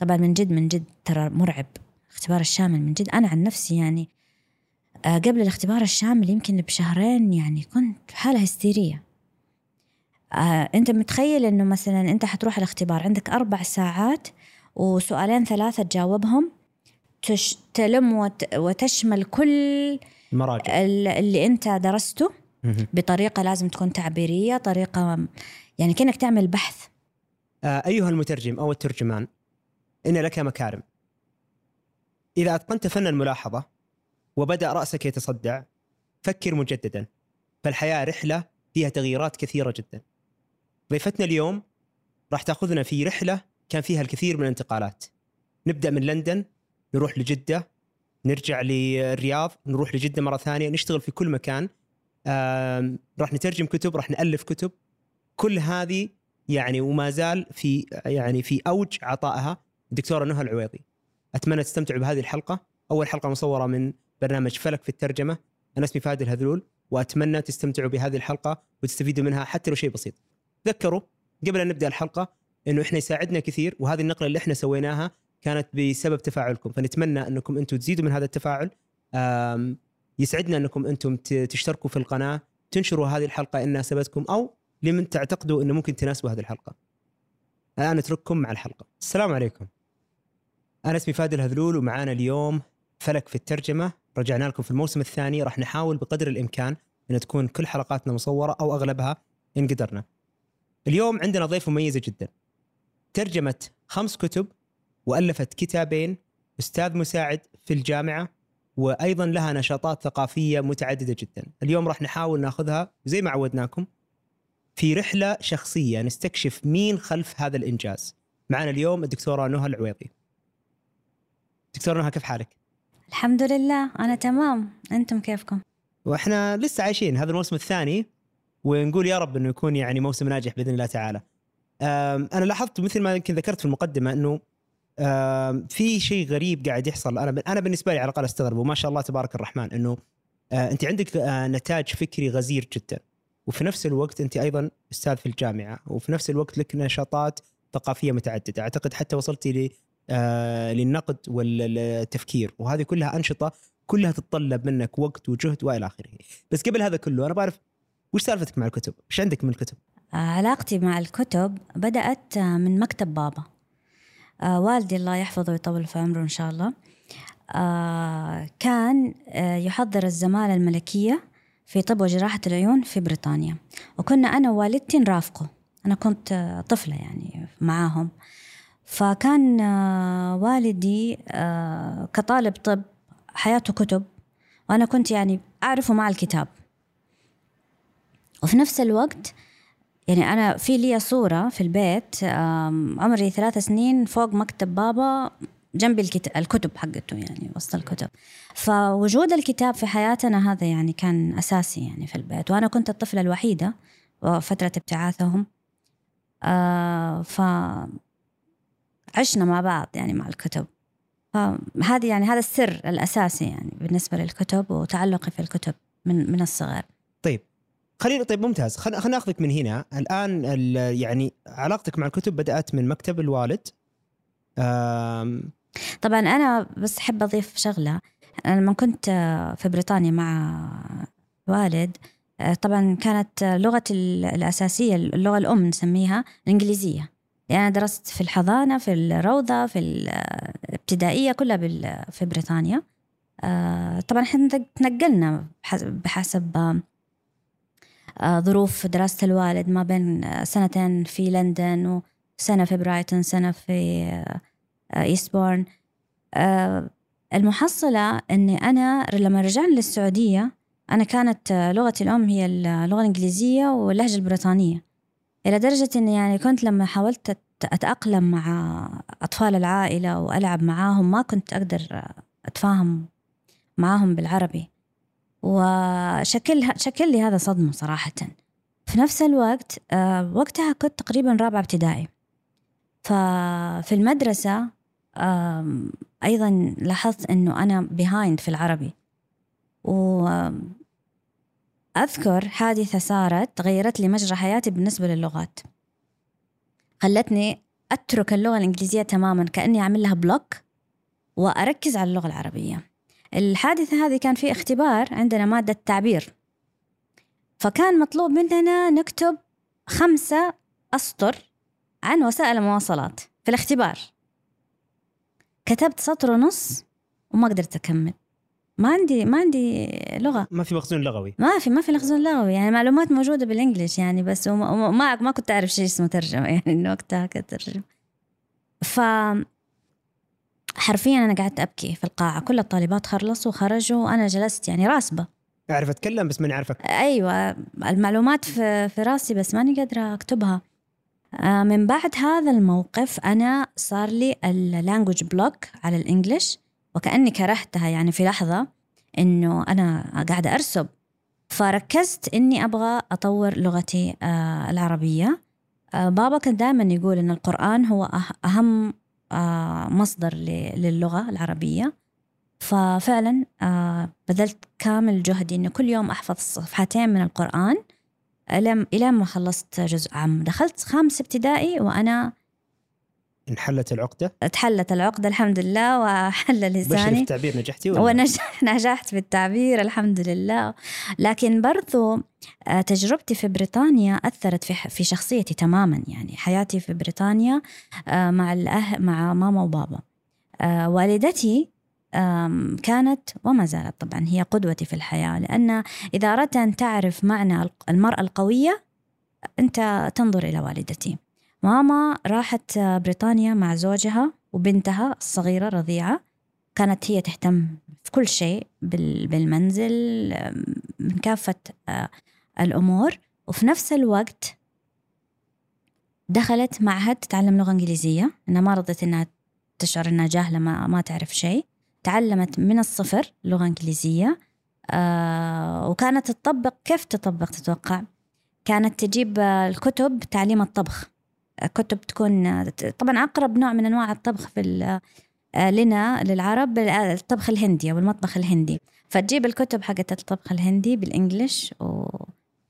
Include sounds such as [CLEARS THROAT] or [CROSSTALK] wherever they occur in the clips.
طبعا من جد من جد ترى مرعب الاختبار الشامل من جد. أنا عن نفسي يعني آه، قبل الاختبار الشامل يمكن بشهرين يعني كنت في حالة هستيرية. آه، أنت متخيل إنه مثلا أنت حتروح الاختبار عندك أربع ساعات وسؤالين ثلاثة تجاوبهم تش تلم وت وتشمل كل المراجع. اللي أنت درسته. بطريقة لازم تكون تعبيرية طريقة يعني كأنك تعمل بحث. آه، أيها المترجم أو الترجمان إن لك مكارم. إذا أتقنت فن الملاحظة وبدأ رأسك يتصدع فكر مجددا. فالحياة رحلة فيها تغييرات كثيرة جدا. ضيفتنا اليوم راح تأخذنا في رحلة كان فيها الكثير من الانتقالات. نبدأ من لندن نروح لجدة نرجع للرياض نروح لجدة مرة ثانية نشتغل في كل مكان. راح نترجم كتب راح نألف كتب. كل هذه يعني وما زال في يعني في أوج عطائها. الدكتوره نهى العويضي. أتمنى تستمتعوا بهذه الحلقة، أول حلقة مصورة من برنامج فلك في الترجمة، أنا اسمي فهد الهذلول وأتمنى تستمتعوا بهذه الحلقة وتستفيدوا منها حتى لو شيء بسيط. تذكروا قبل أن نبدأ الحلقة إنه إحنا يساعدنا كثير وهذه النقلة اللي إحنا سويناها كانت بسبب تفاعلكم فنتمنى أنكم أنتم تزيدوا من هذا التفاعل يسعدنا أنكم أنتم تشتركوا في القناة تنشروا هذه الحلقة إن ناسبتكم أو لمن تعتقدوا إنه ممكن تناسبوا هذه الحلقة. الآن اترككم مع الحلقة. السلام عليكم. أنا اسمي فادي الهذلول ومعانا اليوم فلك في الترجمة، رجعنا لكم في الموسم الثاني راح نحاول بقدر الإمكان إن تكون كل حلقاتنا مصورة أو أغلبها إن قدرنا. اليوم عندنا ضيف مميزه جدا. ترجمت خمس كتب وألفت كتابين، أستاذ مساعد في الجامعة وأيضا لها نشاطات ثقافية متعددة جدا. اليوم راح نحاول ناخذها زي ما عودناكم في رحلة شخصية نستكشف مين خلف هذا الإنجاز معنا اليوم الدكتورة نهى العويضي دكتورة نهى كيف حالك؟ الحمد لله أنا تمام. أنتم كيفكم؟ وإحنا لسه عايشين هذا الموسم الثاني ونقول يا رب أنه يكون يعني موسم ناجح بإذن الله تعالى. أنا لاحظت مثل ما يمكن ذكرت في المقدمة أنه في شيء غريب قاعد يحصل. أنا أنا بالنسبة لي على الأقل أستغرب وما شاء الله تبارك الرحمن أنه آه، أنت عندك آه، نتاج فكري غزير جدا. وفي نفس الوقت أنت أيضا أستاذ في الجامعة وفي نفس الوقت لك نشاطات ثقافية متعددة. أعتقد حتى وصلتي للنقد والتفكير. وهذه كلها أنشطة كلها تتطلب منك وقت وجهد وإلى آخره. بس قبل هذا كله أنا بعرف وش سالفتك مع الكتب؟ وش عندك من الكتب؟ آه، علاقتي مع الكتب بدأت آه، من مكتب بابا. آه، والدي الله يحفظه ويطول في عمره إن شاء الله. آه، كان آه، يحضر الزمالة الملكية في طب وجراحة العيون في بريطانيا. وكنا أنا ووالدتي نرافقه. أنا كنت آه، طفلة يعني معاهم. فكان آه، والدي آه، كطالب طب حياته كتب وأنا كنت يعني أعرفه مع الكتاب. وفي نفس الوقت يعني أنا في لي صورة في البيت عمري ثلاث سنين فوق مكتب بابا جنب الكتب حقته يعني وسط الكتب. فوجود الكتاب في حياتنا هذا يعني كان أساسي يعني في البيت. وأنا كنت الطفلة الوحيدة وفترة ابتعاثهم. آه ف عشنا مع بعض يعني مع الكتب. فهذه يعني هذا السر الأساسي يعني بالنسبة للكتب وتعلقي في الكتب من من الصغر. طيب خلينا طيب ممتاز. خلينا ناخذك من هنا. الآن ال- يعني علاقتك مع الكتب بدأت من مكتب الوالد. آم، طبعا أنا بس أحب أضيف شغلة. أنا لما كنت في بريطانيا مع والد آه، طبعا كانت لغتي ال- الأساسية اللغة الأم نسميها الانجليزيه يعني أنا درست في الحضانة في الروضة في الابتدائية كلها في بريطانيا. آه، طبعا إحنا تنقلنا بحسب- آه، ظروف دراسة الوالد ما بين سنتين في لندن وسنة في برايتون سنة في آه، ايستبورن آه، المحصلة إني أنا لما رجعنا للسعودية أنا كانت لغتي الأم هي اللغة الإنجليزية واللهجة البريطانية. إلى درجة إني يعني كنت لما حاولت أت- أتأقلم مع أطفال العائلة وألعب معاهم ما كنت أقدر آه، أتفاهم معاهم بالعربي. وشكل شكل لي هذا صدمة صراحة. في نفس الوقت آه، وقتها كنت تقريبا رابعة ابتدائي. ففي المدرسة أيضا لاحظت أنه أنا بيهايند في العربي. وأذكر حادثة صارت غيرت لي مجرى حياتي بالنسبة للغات. خلتني أترك اللغة الإنجليزية تماما كأني أعمل لها بلوك وأركز على اللغة العربية. الحادثة هذه كان في اختبار عندنا مادة تعبير فكان مطلوب مننا نكتب خمسة أسطر عن وسائل المواصلات في الاختبار. كتبت سطر ونص وما قدرت أكمل. ما عندي ما عندي لغة. ما في مخزون لغوي. ما في ما في مخزون لغوي يعني معلومات موجودة بال English يعني بس وما ما, ما كنت أعرف شيء اسمه ترجمة [LAUGHS] يعني إنه وقتها كنت ترجمة. ف حرفيا أنا قعدت أبكي في القاعة كل الطالبات خلصوا وخرجوا وأنا جلست يعني راسبة. أعرف أتكلم بس ماني عارفة أيوة المعلومات في, في راسي بس ماني قادرة أكتبها. آه، من بعد هذا الموقف أنا صار لي ال language block على الإنجليش. وكأني كرهتها يعني في لحظة إنه أنا قاعدة أرسب فركزت إني أبغى أطور لغتي آه، العربية. آه، بابا كان دائما يقول إن القرآن هو أهم مصدر للغة العربية. ففعلا بذلت كامل جهدي إنه كل يوم أحفظ صفحتين من القرآن. إلى ما خلصت جزء عام. دخلت خامس ابتدائي وأنا انحلت العقدة؟ اتحلت العقدة الحمد لله وحل لساني. في التعبير نجحتي ولا؟ ونجح [LAUGHS] نجحت في التعبير الحمد لله. لكن برضو آه، تجربتي في بريطانيا أثرت في في شخصيتي تماما. يعني حياتي في بريطانيا آه، مع الأه مع ماما وبابا. آه، والدتي كانت وما زالت طبعا هي قدوتي في الحياة. لأن إذا أردت أن تعرف معنى المرأة القوية أنت تنظر إلى والدتي. ماما راحت بريطانيا مع زوجها وبنتها الصغيرة رضيعة. كانت هي تهتم في كل شيء بالمنزل من كافة آه، الأمور. وفي نفس الوقت دخلت معهد تتعلم لغة إنجليزية. أنها ما رضت أنها تشعر أنها جاهلة ما, ما تعرف شيء. تعلمت من الصفر لغة إنجليزية. آه وكانت تطبق كيف تطبق تتوقع؟ كانت تجيب الكتب تعليم الطبخ. كتب تكون طبعا أقرب نوع من أنواع الطبخ في آه، لنا للعرب الطبخ الهندي أو المطبخ الهندي. فتجيب الكتب حقت الطبخ الهندي بال English و...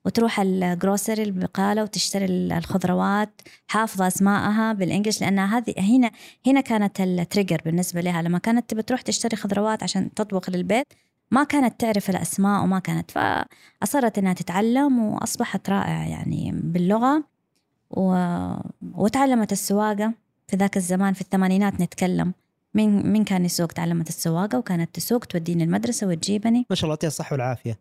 وتروح ال grocery البقالة وتشتري الخضروات حافظة أسماءها بال English لأنها هذه هنا هنا كانت ال trigger بالنسبة لها. لما كانت تبي تروح تشتري خضروات عشان تطبخ للبيت ما كانت تعرف الأسماء وما كانت فأصرت إنها تتعلم وأصبحت رائعة يعني باللغة. و... وتعلمت السواقة في ذاك الزمان في الثمانينات نتكلم. مين مين كان يسوق تعلمت السواقة؟ وكانت تسوق توديني المدرسة وتجيبني. ما شاء الله يعطيها الصحة والعافية.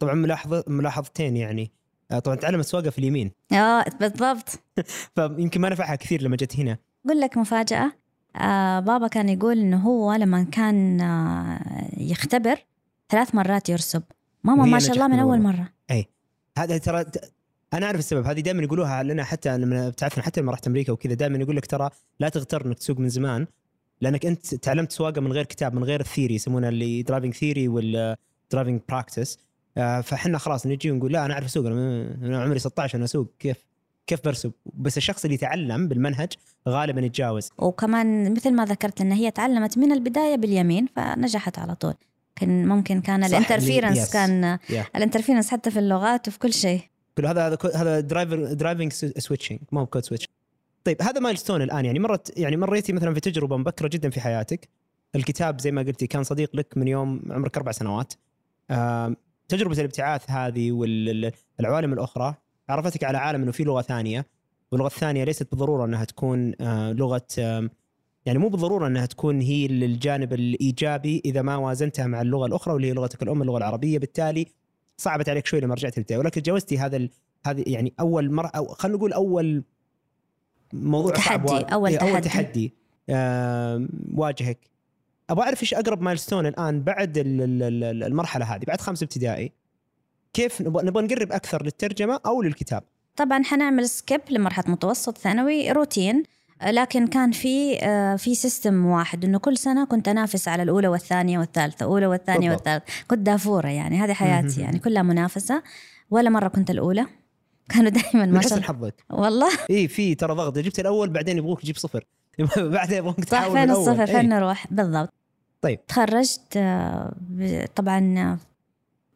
طبعا ملاحظه ملاحظتين يعني. آه، طبعا تعلمت سواقه في اليمين. آه بالضبط. [LAUGHS] فيمكن ما نفعها كثير لما جت هنا. أقول لك مفاجأة. آه بابا كان يقول إنه هو لما كان آه يختبر ثلاث مرات يرسب. ماما ما شاء الله من أول مرة. اي هذا ترى أنا أعرف السبب. هذه دائما يقولوها لنا حتى لما بتعرفنا حتى لما رحت أمريكا وكذا دائما يقول لك ترى لا تغتر إنك تسوق من زمان لأنك أنت تعلمت سواقة من غير كتاب من غير ال theory يسمونها اللي driving theory وال driving practice فإحنا خلاص نجي ونقول لا أنا أعرف أسوق أنا عمري 16 أنا أسوق كيف كيف برسب؟ بس الشخص اللي يتعلم بالمنهج غالبا يتجاوز. وكمان مثل ما ذكرت إن هي تعلمت من البداية باليمين فنجحت على طول. كان ممكن كان ال interference كان yeah. ال interference حتى في اللغات وفي كل شيء. هذا هذا هذا driver driving switching ما هو code switch طيب هذا milestone الآن. يعني مرت يعني مريتي مثلا في تجربة مبكرة جدا في حياتك. الكتاب زي ما قلتي كان صديق لك من يوم عمرك أربع سنوات. تجربة الابتعاث هذه والعوالم الأخرى عرفتك على عالم إنه في لغة ثانية. واللغة الثانية ليست بالضرورة إنها تكون لغة يعني مو بالضرورة إنها تكون هي للجانب الإيجابي إذا ما وازنتها مع اللغة الأخرى واللي هي لغتك الأم اللغة العربية. بالتالي صعبت عليك شوي لما رجعت البدايه ولكن تجاوزتي هذا هذه يعني أول مرة أو خلينا نقول أول موضوع تحدي صعب أول إيه، تحدي. اول تحدي واجهك. أبغى أعرف إيش أقرب milestone الآن بعد المرحلة هذه بعد خمس ابتدائي. كيف نبغى نقرب أكثر للترجمة أو للكتاب؟ طبعا حنعمل skip لمرحلة متوسط ثانوي روتين لكن كان في آه، في system واحد إنه كل سنة كنت أنافس على الأولى والثانية والثالثة أولى والثانية والثالثة. كنت دافورة يعني هذه حياتي يعني كلها منافسة. ولا مرة كنت الأولى. [LAUGHS] كانوا دائما ما شاء الله. حظك والله. [LAUGHS] إي في ترى ضغط. جبت الأول بعدين يبغوك تجيب صفر. [LAUGHS] بعدين يبغوك صح فين الصفر؟ فين نروح؟ بالضبط. طيب. تخرجت آه، طبعا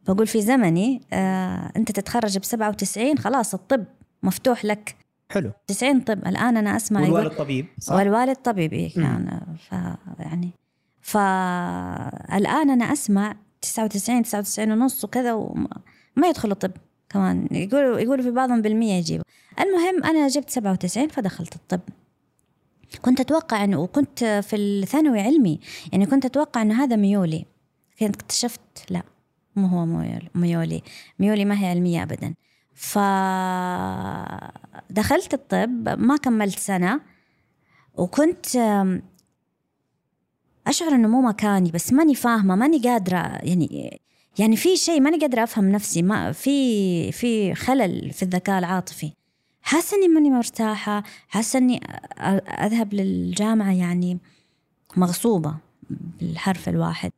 بقول في زمني آه، أنت تتخرج ب 97 خلاص الطب مفتوح لك. حلو. 90 طب الآن أنا أسمع والوالد طبيب صح؟ والوالد طبيب إيه كان ف يعني فالان أنا أسمع 99 99 ونص وكذا وما ما يدخلوا طب كمان. يقولوا يقولوا في بعضهم بالمية يجيبوا المهم أنا جبت 97 فدخلت الطب. كنت أتوقع إنه وكنت في الثانوي علمي يعني كنت أتوقع إنه هذا ميولي. لكن اكتشفت لا مو هو ميول- ميولي ميولي ما هي علمية ابدا. فدخلت الطب ما كملت سنة وكنت أشعر إنه مو مكاني بس ماني فاهمة ماني قادرة يعني يعني في شيء ماني قادرة أفهم نفسي ما في في خلل في الذكاء العاطفي. حاسة إني ماني مرتاحة حاسة إني أذهب للجامعة يعني مغصوبة بالحرف الواحد.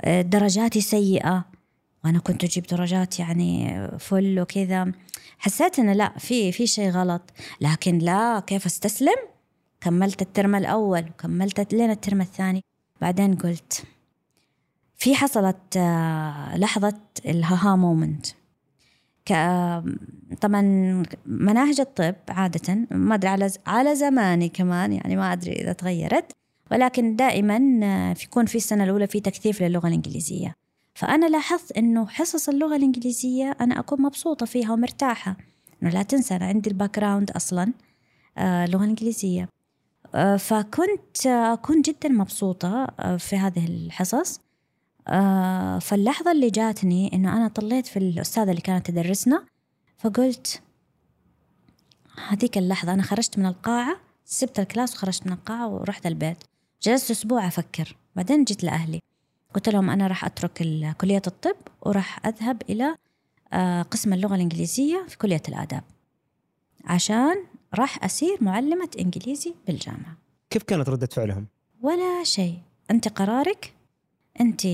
أه، درجاتي سيئة. وأنا كنت أجيب درجات يعني full وكذا. حسيت إنه لا في في شيء غلط. لكن لا كيف أستسلم؟ كملت الترم الأول وكملت لين الترم الثاني. بعدين قلت في حصلت آه، لحظة ال aha moment طبعا مناهج الطب عادة ما أدري على على زماني كمان يعني ما أدري إذا تغيرت. ولكن دائما آه، يكون في السنة الأولى في تكثيف للغة الإنجليزية. فأنا لاحظت إنه حصص اللغة الإنجليزية أنا أكون مبسوطة فيها ومرتاحة. إنه لا تنسى أنا عندي ال background أصلا آه، اللغة الإنجليزية آه، فكنت آه، أكون جدا مبسوطة آه، في هذه الحصص. آه، فاللحظة اللي جاتني إنه أنا طليت في الأستاذة اللي كانت تدرسنا فقلت هذيك اللحظة أنا خرجت من القاعة سبت الكلاس وخرجت من القاعة ورحت البيت. جلست أسبوع أفكر بعدين جيت لأهلي. قلت لهم أنا راح أترك كلية الطب وراح أذهب إلى آه، قسم اللغة الإنجليزية في كلية الآداب. عشان راح أصير معلمة إنجليزي بالجامعة. كيف كانت ردة فعلهم؟ ولا شيء. أنت قرارك؟ أنت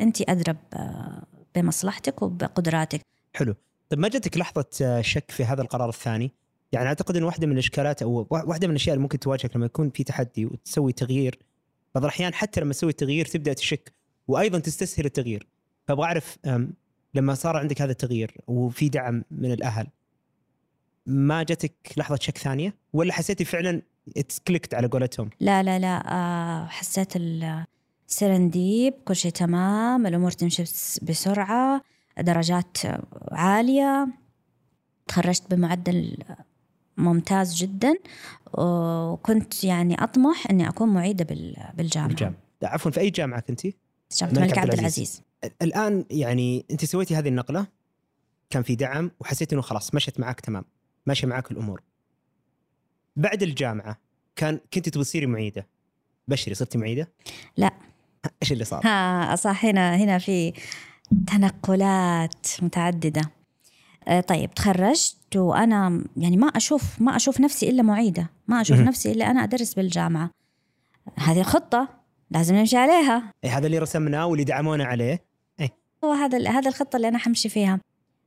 أنت أدرى ب- بمصلحتك وبقدراتك. حلو. طيب ما جاتك لحظة آه، شك في هذا القرار الثاني؟ يعني أعتقد إن واحدة من الإشكالات أو وا- واحدة من الأشياء اللي ممكن تواجهك لما يكون في تحدي وتسوي تغيير بعض الأحيان حتى لما تسوي التغيير تبدأ تشك وأيضا تستسهل التغيير. فأبغى أعرف لما صار عندك هذا التغيير وفي دعم من الأهل ما جاتك لحظة شك ثانية؟ ولا حسيتي فعلا clicked على قولتهم؟ لا لا لا آه، حسيت ال serendipity كل شيء تمام الأمور تمشي بس- بسرعة درجات عالية تخرجت بمعدل ممتاز جدا. وكنت يعني أطمح أني أكون معيدة بال- بالجامعة بالجامعة عفوا في أي جامعة كنتي؟ جامعة الملك عبد العزيز الآن يعني انت سويتي هذه النقلة كان في دعم وحسيت إنه خلاص مشت معك تمام ماشي معك الأمور بعد الجامعة كان كنت تبغى تصيري معيدة بشري صرتي معيدة؟ لا. إيش اللي صار؟ ها صح هنا هنا في تنقلات متعددة آه، طيب تخرجت وأنا يعني ما أشوف ما أشوف نفسي إلا معيدة ما مهم. نفسي إلا أنا أدرس بالجامعة. هذه خطة لازم نمشي عليها. إيه هذا اللي رسمناه واللي دعمونا عليه. هو هذا هذا الخطة اللي أنا حمشي فيها.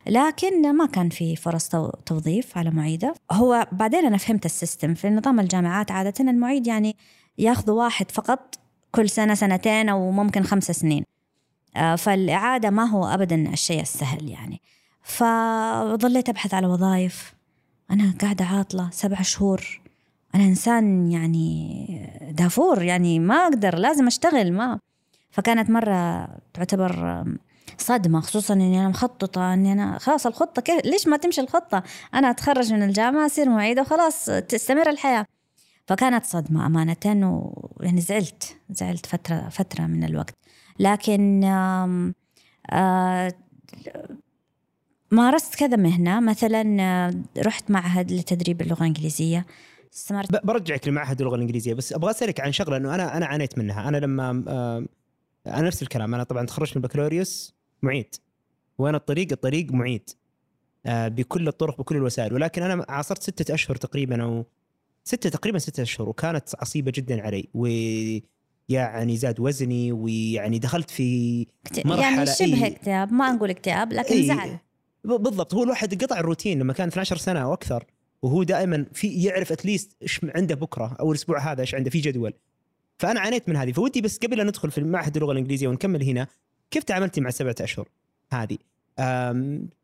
لكن ما كان في فرص تو- توظيف على معيدة. هو بعدين أنا فهمت ال system. في نظام الجامعات عادة المعيد يعني ياخذوا واحد فقط كل سنة سنتين أو ممكن خمس سنين. آه، فالإعادة ما هو أبدا الشيء السهل يعني. فظليت أبحث على وظائف. أنا قاعدة عاطلة سبع شهور. أنا إنسان يعني دافور يعني ما أقدر لازم أشتغل ما. فكانت مرة تعتبر صدمة خصوصا إني أنا مخططة إني أنا خلاص الخطة كيف ليش ما تمشي الخطة؟ أنا أتخرج من الجامعة أصير معيدة وخلاص تستمر الحياة. فكانت صدمة أمانة ويعني زعلت زعلت فترة فترة من الوقت. لكن آم، آه، مارست كذا مهنة مثلا آه، رحت معهد لتدريب اللغة الإنجليزية. استمرت. برجعك لمعهد اللغة الإنجليزية بس أبغى أسألك عن شغلة إنه أنا أنا عانيت منها. أنا لما آم، أنا نفس الكلام. أنا طبعا تخرجت من البكالوريوس معيد. وأنا الطريق الطريق معيد آه، بكل الطرق بكل الوسائل. ولكن أنا عاصرت ستة أشهر تقريبا أو ستة تقريبا ستة أشهر وكانت عصيبة جدا علي. ويعني زاد وزني ويعني دخلت في اكت- مرحلة يعني شبه. اكتئاب ما نقول اكتئاب لكن إيه، زعل. بالضبط هو الواحد قطع الروتين لما كان 12 سنة أو أكثر وهو دائما في يعرف اتليست إيش عنده بكرة أو الأسبوع هذا إيش عنده في جدول. فأنا عانيت من هذه. فودي بس قبل لا ندخل في معهد اللغة الإنجليزية ونكمل هنا كيف تعاملتي مع السبعة أشهر هذه؟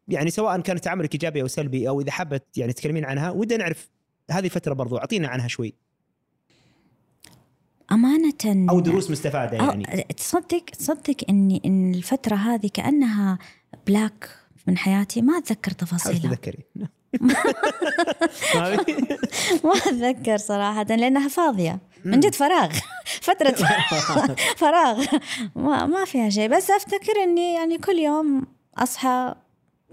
يعني سواء كان تعاملك إيجابي أو سلبي أو إذا حابة يعني تكلمين عنها ودنا نعرف هذه الفترة برضو أعطينا عنها شوي. أمانة أو دروس مستفادة يعني. أو تصدق تصدق إني إن الفترة هذه كأنها بلاك من حياتي ما أتذكر تفاصيلها. تتذكري [LAUGHS] ما أتذكر صراحة لأنها فاضية. من جد فراغ. [LAUGHS] فترة [LAUGHS] فراغ. ما ما فيها شيء. بس أفتكر إني يعني كل يوم أصحى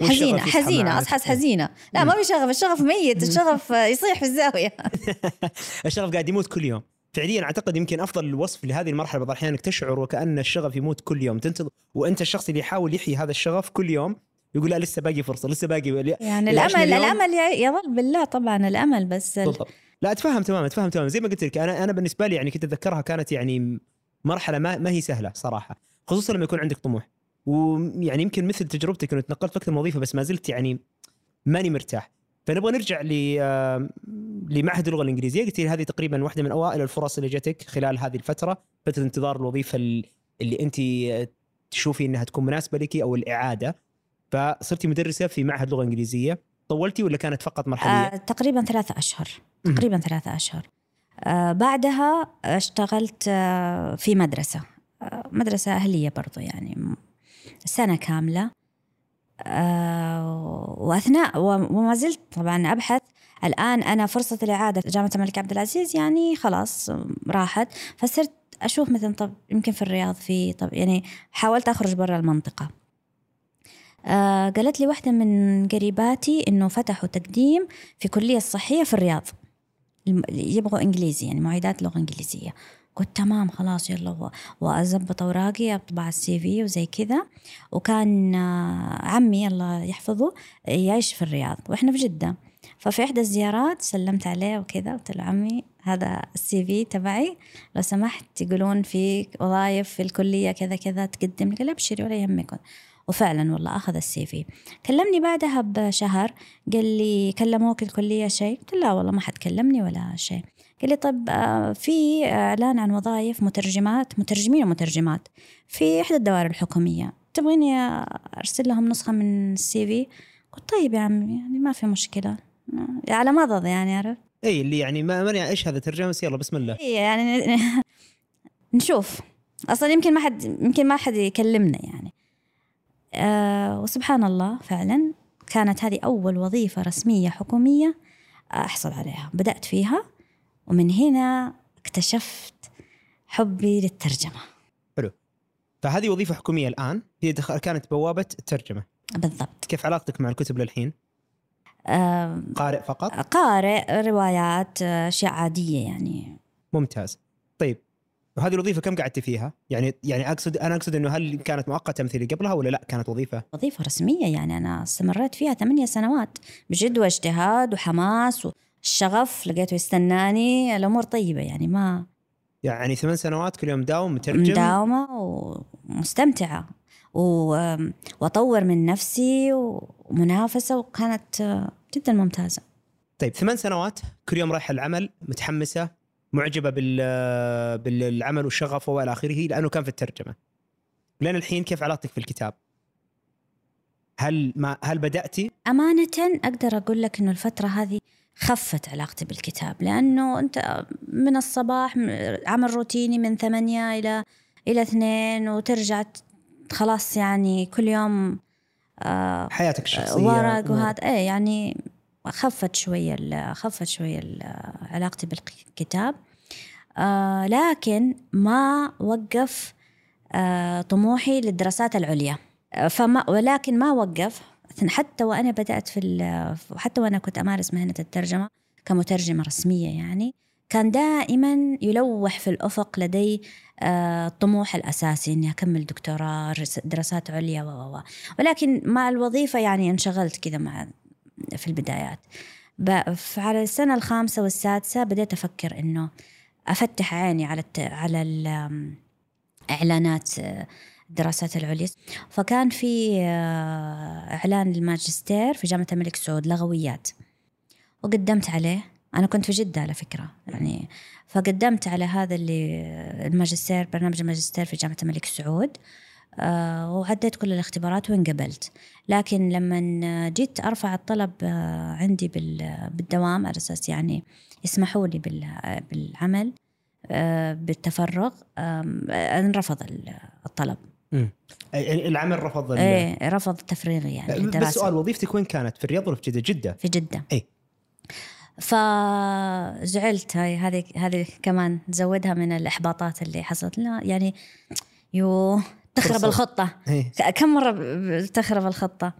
حزينة معك. أصحى حزينة. لا ما في شغف. الشغف ميت الشغف يصيح في الزاوية. الشغف قاعد يموت كل يوم. فعليا أعتقد يمكن أفضل وصف لهذه المرحلة بعض الأحيان إنك تشعر وكأن الشغف يموت كل يوم. تنتظر وأنت الشخص اللي يحاول يحيي هذا الشغف كل يوم يقول لا لسه باقي فرصة لسه باقي يعني الامل الأمل يظل بالله طبعا الأمل بس ال- بالضبط. لا أتفهم تماما أتفهم تماما زي ما قلت لك أنا أنا بالنسبة لي يعني كنت أتذكرها كانت يعني مرحلة ما ما هي سهلة صراحة خصوصا لما يكون عندك طموح. ويعني يمكن مثل تجربتك إنه تنقلت أكثر من وظيفه بس ما زلت يعني ماني مرتاح. فنبغى نرجع ل لمعهد اللغة الإنجليزية. قلت لي هذه تقريبا واحدة من أوائل الفرص اللي جاتك خلال هذه الفترة فترة انتظار الوظيفة ال- اللي أنت تشوفي إنها تكون مناسبة لك أو الإعادة. فصرتي مدرسة في معهد لغة إنجليزية. طولتي ولا كانت فقط مرحلية؟ آه تقريبا ثلاثة أشهر. تقريبا ثلاثة أشهر. آه بعدها اشتغلت آه في مدرسة. آه مدرسة أهلية برضو يعني. سنة كاملة. آه وأثناء وما زلت طبعا أبحث. الآن أنا فرصة الاعادة في جامعة الملك عبد العزيز يعني خلاص راحت. فصرت أشوف مثلا طب يمكن في الرياض في طب يعني حاولت أخرج برا المنطقة. آه قالت لي واحدة من قريباتي إنه فتحوا تقديم في كلية صحية في الرياض. يبغوا إنجليزي يعني معيدات لغة إنجليزية. قلت تمام خلاص يلا وأزبط أوراقي أطبع السي في وزي كذا. وكان آه، عمي الله يحفظه يعيش في الرياض وإحنا في جدة. ففي إحدى الزيارات سلمت عليه وكذا قلت له عمي هذا السي في تبعي. لو سمحت يقولون في وظائف في الكلية كذا كذا تقدم لي قال أبشري ولا يهمك. وفعلا والله أخذ السي في. كلمني بعدها بشهر قال لي كلموك الكلية شيء؟ قلت لا والله ما حد كلمني ولا شيء. قال لي طب آه، في إعلان عن وظائف مترجمات مترجمين ومترجمات في إحدى الدوائر الحكومية. تبغيني أرسل لهم نسخة من السي في؟ قلت طيب يا عمي يعني ما في مشكلة. على مضض يعني عرفت؟ إي اللي يعني ما ماني إيش هذا ترجمة بس يلا بسم الله. إيه يعني [LAUGHS] نشوف. أصلا يمكن ما حد يمكن ما حد يكلمنا يعني. آه وسبحان الله فعلا كانت هذه أول وظيفة رسمية حكومية أحصل عليها. بدأت فيها ومن هنا اكتشفت حبي للترجمة. فهذه وظيفة حكومية الآن هي كانت بوابة الترجمة. بالضبط. كيف علاقتك مع الكتب للحين؟ آه قارئ فقط؟ قارئ روايات آه، أشياء عادية يعني. ممتاز. طيب وهذه الوظيفة كم قعدتي فيها؟ يعني يعني اقصد أنا أقصد إنه هل كانت مؤقتة مثل اللي قبلها ولا لا كانت وظيفة؟ وظيفة رسمية يعني أنا استمريت فيها ثمانية سنوات بجد واجتهاد وحماس والشغف لقيته يستناني الأمور طيبة يعني ما يعني ثمان سنوات كل يوم داوم مترجم؟ مداومة ومستمتعة و- وأطور من نفسي ومنافسة وكانت جدا ممتازة. طيب ثمان سنوات كل يوم رايحه العمل متحمسة؟ معجبة بال بالعمل والشغف وإلى آخره لأنه كان في الترجمة. لين الحين كيف علاقتك في الكتاب هل ما هل بدأتي؟ أمانة أقدر أقول لك إنه الفترة هذه خفت علاقتي بالكتاب لأنه أنت من الصباح عمل روتيني من ثمانية إلى إلى اثنين وترجع خلاص يعني كل يوم آه، حياتك الشخصية ورق. وهذا. إيه يعني خفت شوية خفت شوية علاقتي بالكتاب. آه لكن ما وقف آه طموحي للدراسات العليا. فما ولكن ما وقف. حتى وأنا بدأت في حتى وأنا كنت أمارس مهنة الترجمة كمترجمة رسمية يعني كان دائما يلوح في الأفق لدي آه، الطموح الأساسي إني أكمل دكتوراه دراسات عليا و. ولكن مع الوظيفة يعني انشغلت كذا مع في البدايات. فعلى السنة الخامسة والسادسة بديت أفكر إنه أفتح عيني على الت... على ال- إعلانات آه، الدراسات العليا. فكان في آه، إعلان الماجستير في جامعة الملك سعود لغويات. وقدمت عليه. أنا كنت في جدة على فكرة يعني فقدمت على هذا اللي الماجستير برنامج الماجستير في جامعة الملك سعود. وعديت كل الاختبارات وانقبلت لكن لما جيت أرفع الطلب آه، عندي بال- بالدوام على أساس يعني يسمحوا لي بال- بالعمل آه، بالتفرغ آه، انرفض ال- الطلب. يعني العمل رفض إيه رفض تفريغي يعني بس للدراسة سؤال وظيفتك وين كانت؟ في الرياض ولا في جدة؟ جدة. في جدة. إيه. فزعلت هاي هذه هذه كمان تزودها من الإحباطات اللي حصلت لا يعني يو تخرب فرصة. الخطة. إيه. كم ب- تخرب الخطة؟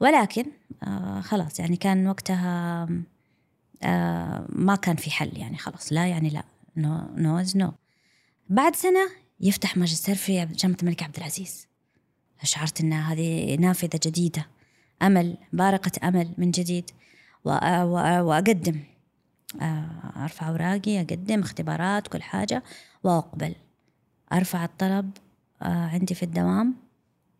ولكن آه خلاص يعني كان وقتها آه ما كان في حل يعني خلاص. لا يعني لا. no no is no بعد سنة يفتح ماجستير في جامعة الملك عبد العزيز. شعرت إن هذه نافذة جديدة. أمل بارقة أمل من جديد. وأقدم. آه، أرفع أوراقي أقدم اختبارات كل حاجة. وأقبل. أرفع الطلب. عندي في الدوام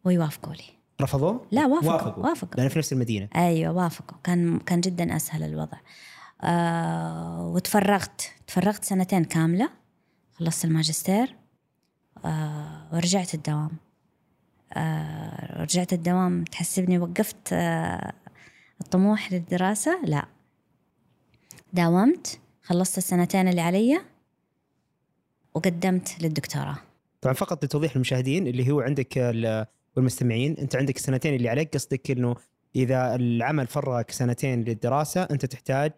ويوافقوا لي رفضوا؟ لا وافقوا وافقوا. وافقوا. لأن في نفس المدينة. أيوه وافقوا. كان كان جدا أسهل الوضع. آه وتفرغت تفرغت سنتين كاملة. خلصت الماجستير آه ورجعت الدوام. آه رجعت الدوام. تحسبني وقفت آه الطموح للدراسة؟ لا. داومت خلصت السنتين اللي علي وقدمت للدكتوراه. طبعا فقط لتوضيح المشاهدين اللي هو عندك ال- والمستمعين أنت عندك السنتين اللي عليك. قصدك إنه إذا العمل فرغك سنتين للدراسة أنت تحتاج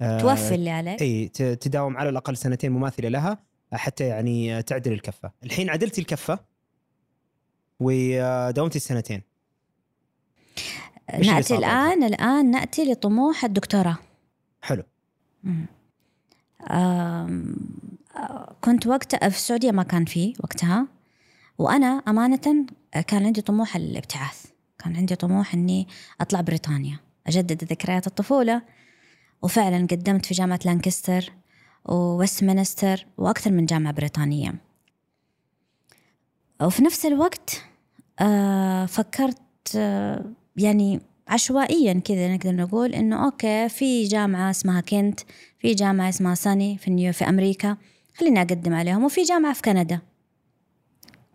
آه، توفي اللي عليك. إي تداوم على الأقل سنتين مماثلة لها حتى يعني تعدل الكفة. الحين عدلتي الكفة وداومتي السنتين. اللي نأتي الآن الآن نأتي لطموح الدكتوراه. حلو. مم. كنت وقت في السعودية ما كان فيه وقتها وأنا أمانة كان عندي طموح الابتعاث. كان عندي طموح أني أطلع بريطانيا أجدد ذكريات الطفولة. وفعلا قدمت في جامعة لانكستر وويستمنستر وأكثر من جامعة بريطانية. وفي نفس الوقت فكرت يعني عشوائيا كذا نقدر نقول إنه okay في جامعة اسمها Kent في جامعة اسمها SUNY في نيو في أمريكا. خليني أقدم عليهم. وفي جامعة في كندا.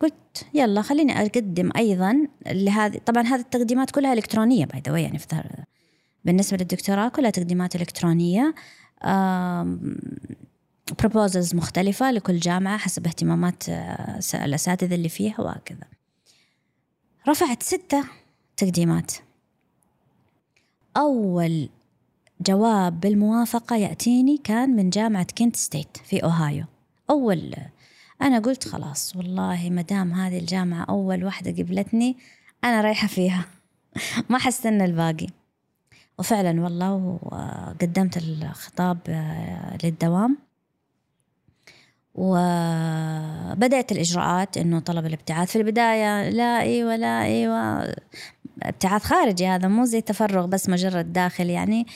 قلت يلا خليني أقدم أيضا لهذه. طبعا هذه التقديمات كلها إلكترونية by the يعني في بالنسبة للدكتوراه كلها تقديمات إلكترونية. proposals مختلفة لكل جامعة حسب اهتمامات آه، الأساتذة اللي فيها وهكذا. رفعت ستة تقديمات. أول جواب بالموافقة يأتيني كان من جامعة Kent State في أوهايو. أول أنا قلت خلاص والله ما دام هذه الجامعة أول واحدة قبلتني أنا رايحة فيها. [LAUGHS] ما حستنى الباقي. وفعلا والله وقدمت الخطاب آه، للدوام. وبدأت الإجراءات إنه طلب الابتعاث. في البداية لا أيوة لا أيوة ابتعاث خارجي هذا مو زي تفرغ بس مجرد داخل يعني.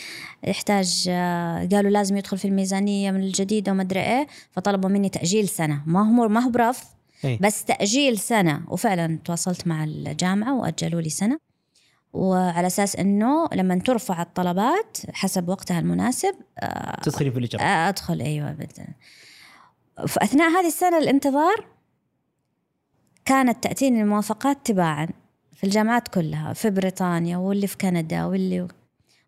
يحتاج آه، قالوا لازم يدخل في الميزانية من الجديدة وما أدري إيه فطلبوا مني تأجيل سنة. ما هو ما هو برفض إيه. بس تأجيل سنة. وفعلا تواصلت مع الجامعة وأجلوا لي سنة. وعلى أساس إنه لما ترفع الطلبات حسب وقتها المناسب آه، تدخلي في الاجراء أدخل أيوه بد- في اثناء هذه السنة الانتظار كانت تأتيني الموافقات تباعا. في الجامعات كلها في بريطانيا واللي في كندا واللي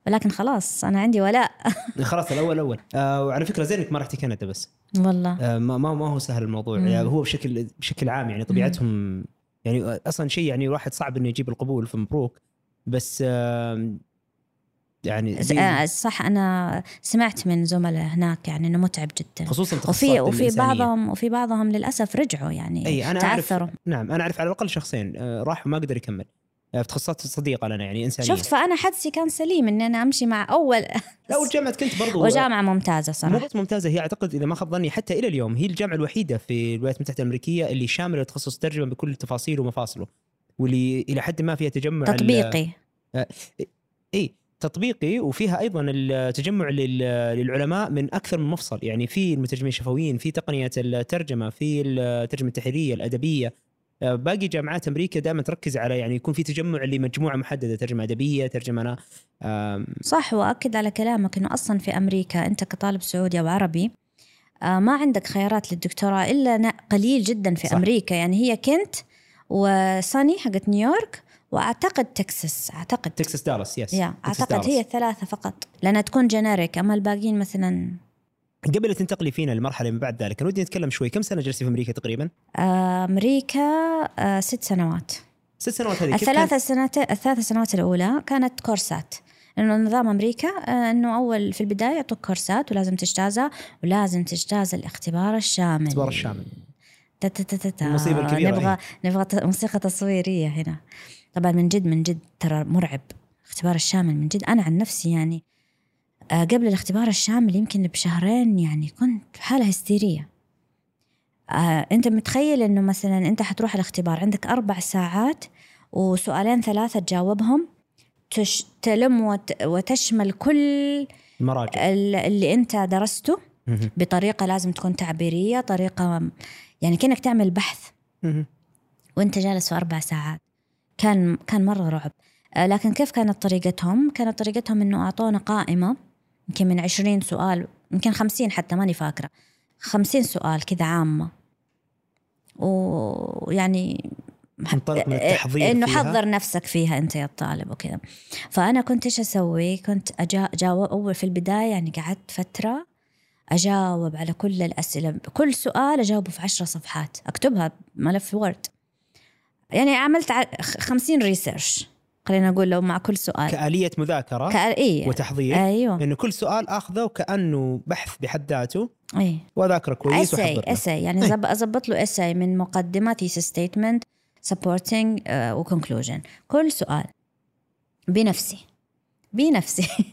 ولكن خلاص أنا عندي ولاء. [LAUGHS] خلاص الأول اول آه وعلى فكرة زينك ما رحتي كندا بس. والله. آه ما ما ما هو سهل الموضوع. مم. يعني هو بشكل بشكل عام يعني طبيعتهم يعني أصلا شيء يعني الواحد صعب إنه يجيب القبول فمبروك بس آه يعني آه، صح أنا سمعت من زملاء هناك يعني إنه متعب جدا. خصوصا وفي وفي. بعضهم وفي بعضهم للأسف رجعوا يعني أنا اعرف تعثروا. نعم أنا أعرف على الأقل شخصين آه، راح وما قدر يكمل. آه، في تخصصات صديقة لنا يعني إنسانية. شفت فأنا حدسي كان سليم ان أنا أمشي مع أول [LAUGHS] لا والجامعة كنت برضو وجامعة ممتازة مو صراحة. بس ممتازة هي أعتقد إذا ما خاب ظني حتى إلى اليوم هي الجامعة الوحيدة في الولايات المتحدة الأمريكية اللي شاملة تخصص الترجمة بكل تفاصيله ومفاصله واللي إلى حد ما فيها تجمع تطبيقي. إي تطبيقي وفيها أيضا التجمع لل- للعلماء من أكثر من مفصل يعني في المترجمين الشفويين في تقنيه الترجمة في الترجمة التحريرية الأدبية آه، باقي جامعات أمريكا دائما تركز على يعني يكون في تجمع لمجموعة محددة ترجمة أدبية ترجمة أنا صح واكد على كلامك إنه أصلا في أمريكا أنت كطالب سعودي أو عربي آه، ما عندك خيارات للدكتوراه إلا قليل جدا في. صح. أمريكا يعني هي Kent و SUNY حقت نيويورك وأعتقد تكساس أعتقد. تكساس دالاس yes yeah أعتقد دالاس. هي الثلاثه فقط. لأنها تكون generic أما الباقيين مثلا. قبل لا تنتقلي فينا للمرحله من بعد ذلك أنا ودي نتكلم شوي. كم سنة جلستي في أمريكا تقريبا؟ آه، أمريكا آه، ست سنوات. ست سنوات هذه. الثلاث سنوات الثلاث سنوات الأولى كانت كورسات. لأنه نظام أمريكا آه، إنه أول في البداية يعطوك كورسات ولازم تجتازها ولازم تجتاز الاختبار الشامل. الاختبار الشامل. تا تا تا تا تا. المصيبة الكبيرة نبغى هي. نبغى موسيقى تصويرية هنا. طبعا من جد من جد ترى مرعب الاختبار الشامل من جد. أنا عن نفسي يعني آه، قبل الاختبار الشامل يمكن بشهرين يعني كنت في حالة هستيرية. آه، أنت متخيل إنه مثلا أنت حتروح الاختبار عندك أربع ساعات وسؤالين ثلاثة تجاوبهم تش تلم وت وتشمل كل المراجع. ال- اللي أنت درسته مهم. بطريقة لازم تكون تعبيرية طريقة يعني كأنك تعمل بحث. وأنت جالس في أربع ساعات. كان كان مرة رعب. آه، لكن كيف كانت طريقتهم؟ كانت طريقتهم إنه أعطونا قائمة يمكن من 20 سؤال يمكن 50 حتى ماني فاكرة. 50 سؤال كذا عامة. ويعني من التحضير إنه. حضر نفسك فيها أنت يا الطالب وكذا. فأنا كنت إيش أسوي؟ كنت أجا اجاوب أول في البداية يعني قعدت فترة أجاوب على كل الأسئلة. كل سؤال أجاوبه في عشرة صفحات أكتبها ملف Word. يعني عملت ع- خ- 50 research خلينا نقول لو مع كل سؤال. كآلية مذاكرة. إيه. وتحضير. أيوه. انه كل سؤال آخذه وكانه بحث بحد ذاته. اي وأذاكره كويس له. essay يعني إيه. اضبط له essay من مقدمة thesis statement supporting و conclusion كل سؤال. بنفسي. بنفسي. [LAUGHS]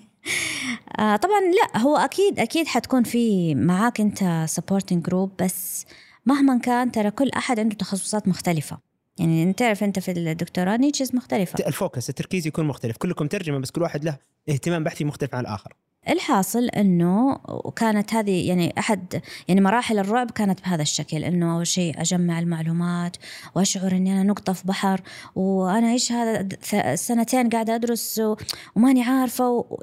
آه، طبعا لا هو أكيد أكيد حتكون في معاك أنت supporting group بس مهما كان ترى كل أحد عنده تخصصات مختلفة. يعني انت تعرف أنت في الدكتوراه niches مختلفة. ال focus التركيز يكون مختلف. كلكم ترجمة بس كل واحد له اهتمام بحثي مختلف عن الآخر. الحاصل إنه وكانت هذه يعني أحد يعني مراحل الرعب كانت بهذا الشكل إنه أول شيء أجمع المعلومات وأشعر إني أنا نقطة في بحر وأنا إيش هذا سنتين قاعدة أدرس وماني عارفة و-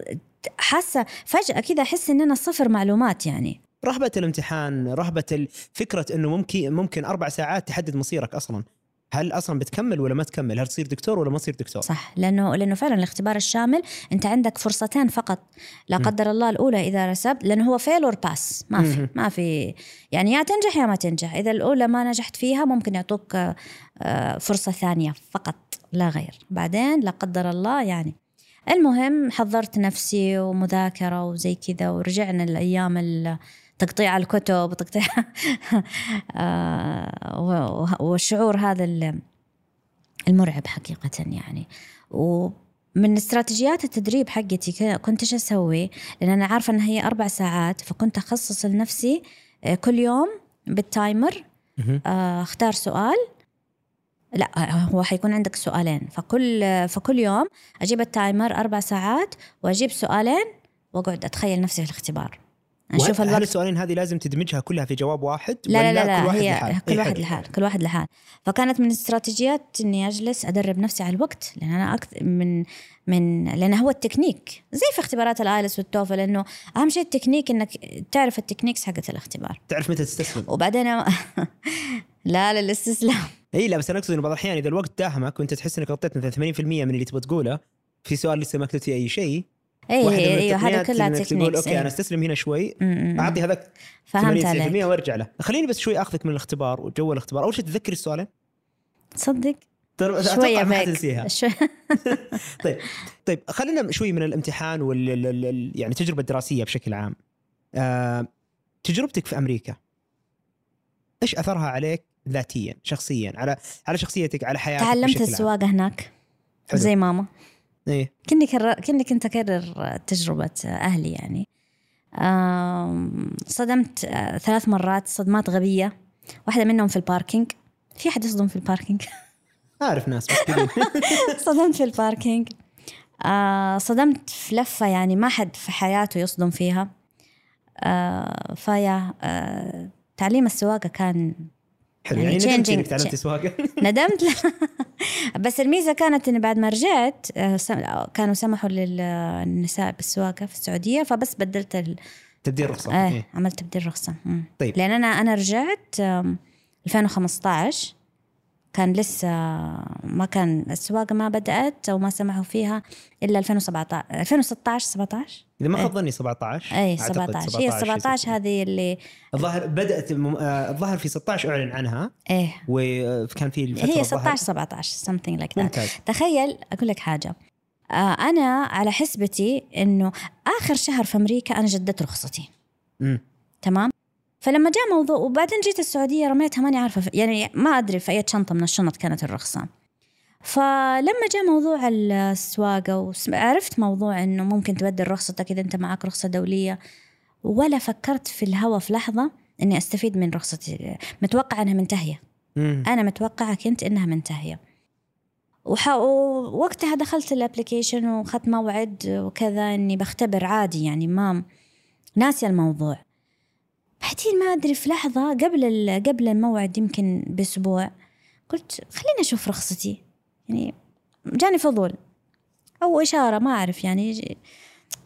حاسة فجأة كذا أحس إن أنا صفر معلومات يعني. رهبة الامتحان رهبة فكرة إنه ممكن ممكن أربع ساعات تحدد مصيرك أصلا. هل أصلا بتكمل ولا ما تكمل؟ هل تصير دكتور ولا ما تصير دكتور؟ صح لأنه لأنه فعلا الاختبار الشامل أنت عندك فرصتين فقط. لا. قدر الله الأولى إذا رسبت لأنه هو fail or pass ما في. ما في يعني يا تنجح يا ما تنجح. إذا الأولى ما نجحت فيها ممكن يعطوك آه، فرصة ثانية فقط لا غير. بعدين لا قدر الله يعني. المهم حضرت نفسي ومذاكرة وزي كذا ورجعنا الأيام ال- تقطيع الكتب وتقطيع [LAUGHS] آه، والشعور هذا ال- المرعب حقيقة يعني ومن استراتيجيات التدريب حقتي كنت إيش أسوي؟ لأن أنا عارفة إن هي أربع ساعات فكنت أخصص لنفسي آه، كل يوم بال timer. آه، أختار سؤال لا هو حيكون عندك سؤالين فكل فكل يوم أجيب ال timer أربع ساعات وأجيب سؤالين وأقعد أتخيل نفسي في الاختبار نشوف هل السؤالين هذه لازم تدمجها كلها في جواب واحد؟ لا ولا لا لا, كل واحد هي لحال؟ كل واحد. لحال كل واحد لحال. فكانت من الاستراتيجيات إني أجلس أدرب نفسي على الوقت لأن أنا أكثر من من لأن هو التكنيك. زي في اختبارات ال IELTS وال TOEFL انه أهم شيء التكنيك إنك تعرف ال techniques حقت الاختبار. تعرف متى تستسلم. وبعدين [LAUGHS] لا للاستسلام. إي لا بس أنا أقصد إنه بعض الأحيان إذا الوقت داهمك وأنت تحس إنك غطيت مثلا 80% من اللي تبغى تقوله في سؤال لسه ما كتبت فيه أي شيء اي أيوه هذا كلها انك تقول techniques okay أنا أيوة. أستسلم هنا شوي. أعطي هذاك 80 فهمت 90% عليك. وأرجع له. خليني بس شوي أخذك من الاختبار وجو الاختبار. أول شيء تتذكري السؤالين. تصدق؟ شوية ما [LAUGHS] شوي. [LAUGHS] طيب طيب خلينا شوي من الامتحان وال ال- ال- ال- يعني التجربة الدراسية بشكل عام. آه، تجربتك في أمريكا إيش أثرها عليك ذاتيا شخصيا على على شخصيتك على حياتك تعلمت؟ السواقة هناك حلو. زي ماما. إيه. كني كرر كني كنت اكرر تجربة أهلي يعني. صدمت آه، ثلاث مرات صدمات غبية. واحدة منهم في ال parking في أحد يصدم في ال parking [LAUGHS] أعرف ناس مسكين [LAUGHS] صدمت في ال parking آه، صدمت في لفة يعني ما حد في حياته يصدم فيها. آه، فيا تعليم السواقة كان حلو يعني يعني ندمت إنك تعلمتي سواقة [LAUGHS] ندمت [LAUGHS] بس الميزة كانت اني بعد ما رجعت آه، سم- كانوا سمحوا للنساء بالسواقة في السعودية فبس بدلت ال... تبديل رخصه إيه إيه. عملت تبديل رخصه مم. طيب. لأن أنا أنا رجعت آم، 2015 كان لسه ما كان السواقة ما بدأت أو ما سمحوا فيها إلا 2017 2016 17 إذا ما إيه. خاب ظني 17 اي أعتقد 17 هي 17 هذه اللي الظاهر بدأت الم- آه، الظاهر في 16 أعلن عنها إيه. وكان في الفترة هي الظاهر- 16 17 something like that. ممتاز. تخيل أقول لك حاجة آه أنا على حسبتي إنه آخر شهر في أمريكا أنا جددت رخصتي. مم. تمام؟ فلما جاء موضوع وبعدين جيت السعودية رميتها ماني عارفة في- يعني ما أدري في أي شنطة من الشنط كانت الرخصة. فلما جاء موضوع السواقة وعرفت موضوع إنه ممكن تبدل رخصتك إذا أنت معك رخصة دولية ولا فكرت في الهوى في لحظة إني أستفيد من رخصتي متوقع إنها منتهية. مم. أنا متوقعة كنت إنها منتهية. وح... ووقتها دخلت ال application واخذت موعد وكذا إني بختبر عادي يعني ما ناسية الموضوع. بعدين ما أدري في لحظة قبل. قبل الموعد يمكن بأسبوع قلت خليني أشوف رخصتي. يعني جاني فضول أو إشارة ما أعرف يعني.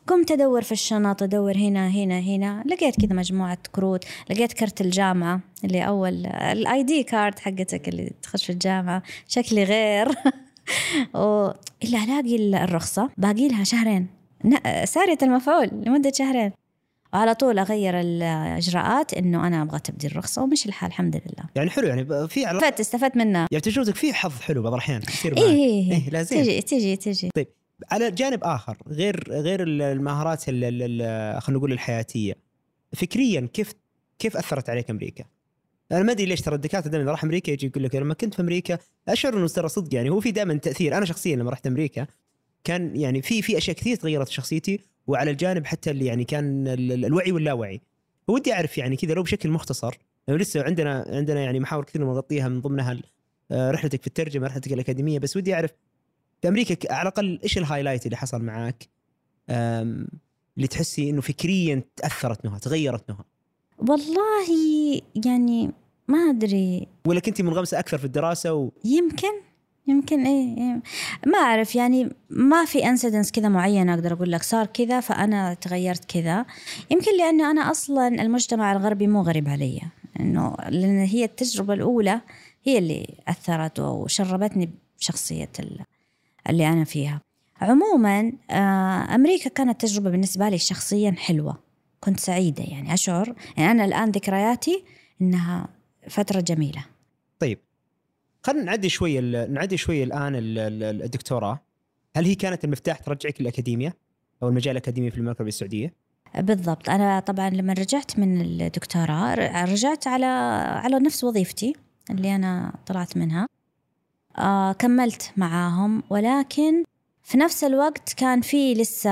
قمت أدور في الشنط أدور هنا هنا هنا. لقيت كذا مجموعة كروت لقيت كرت الجامعة اللي أول ال ID card حقتك اللي تخش في الجامعة. شكلي غير. [LAUGHS] و... إلا ألاقي ال- الرخصة باقي لها شهرين. سارية المفعول لمدة شهرين. وعلى طول أغير الإجراءات إنه أنا أبغى تبديل رخصه ومشي الحال الحمد لله يعني حلو يعني في علاقه استفدت استفدت منها يعني تجربتك في حظ حلو بعض الأحيان يصير إيه معك. إيه, إيه، لا زين. تجي تجي تجي على جانب آخر غير غير ال- المهارات ال- ال- ال- خلينا نقول الحياتية فكريا كيف كيف أثرت عليك أمريكا؟ أنا ما أدري ليش ترى الدكاترة دائما راح أمريكا يجي يقول لك لما كنت في أمريكا أشعر إنه ترى صدق يعني هو في دائما تأثير أنا شخصيا لما رحت أمريكا كان يعني في في أشياء كثير تغيرت في شخصيتي وعلى الجانب حتى اللي يعني كان ال- ال- الوعي واللاوعي. ودي أعرف يعني كذا لو بشكل مختصر لأنه لسه عندنا عندنا يعني محاور كثير نغطيها من ضمنها آه، رحلتك في الترجمة رحلتك الأكاديمية بس ودي أعرف في أمريكا على الأقل إيش الهايلايت اللي حصل معاك؟ أم، اللي تحسي إنه فكريا تأثرت نهى تغيرت نهى والله يعني ما أدري. ولا كنت منغمسة أكثر في الدراسة و... يمكن. يمكن إيه إيه. ما أعرف يعني ما في انسيدنس كذا معينة أقدر أقول لك صار كذا فأنا تغيرت كذا. يمكن لأنه أنا أصلا المجتمع الغربي مو غريب علي إنه لأن هي التجربة الأولى هي اللي أثرت وشربتني بشخصية ال- اللي أنا فيها. عموما آه، أمريكا كانت تجربة بالنسبة لي شخصيا حلوة كنت سعيدة يعني أشعر. يعني أنا الآن ذكرياتي إنها فترة جميلة. طيب خلينا نعدي شوي ال- نعدي شوي الآن ال- ال- الدكتوراه. هل هي كانت المفتاح ترجعك للأكاديمية أو المجال الأكاديمي في المملكة العربيه السعودية؟ بالضبط. أنا طبعا لما رجعت من الدكتوراه رجعت على على نفس وظيفتي اللي أنا طلعت منها. آه كملت معاهم ولكن في نفس الوقت كان في لسه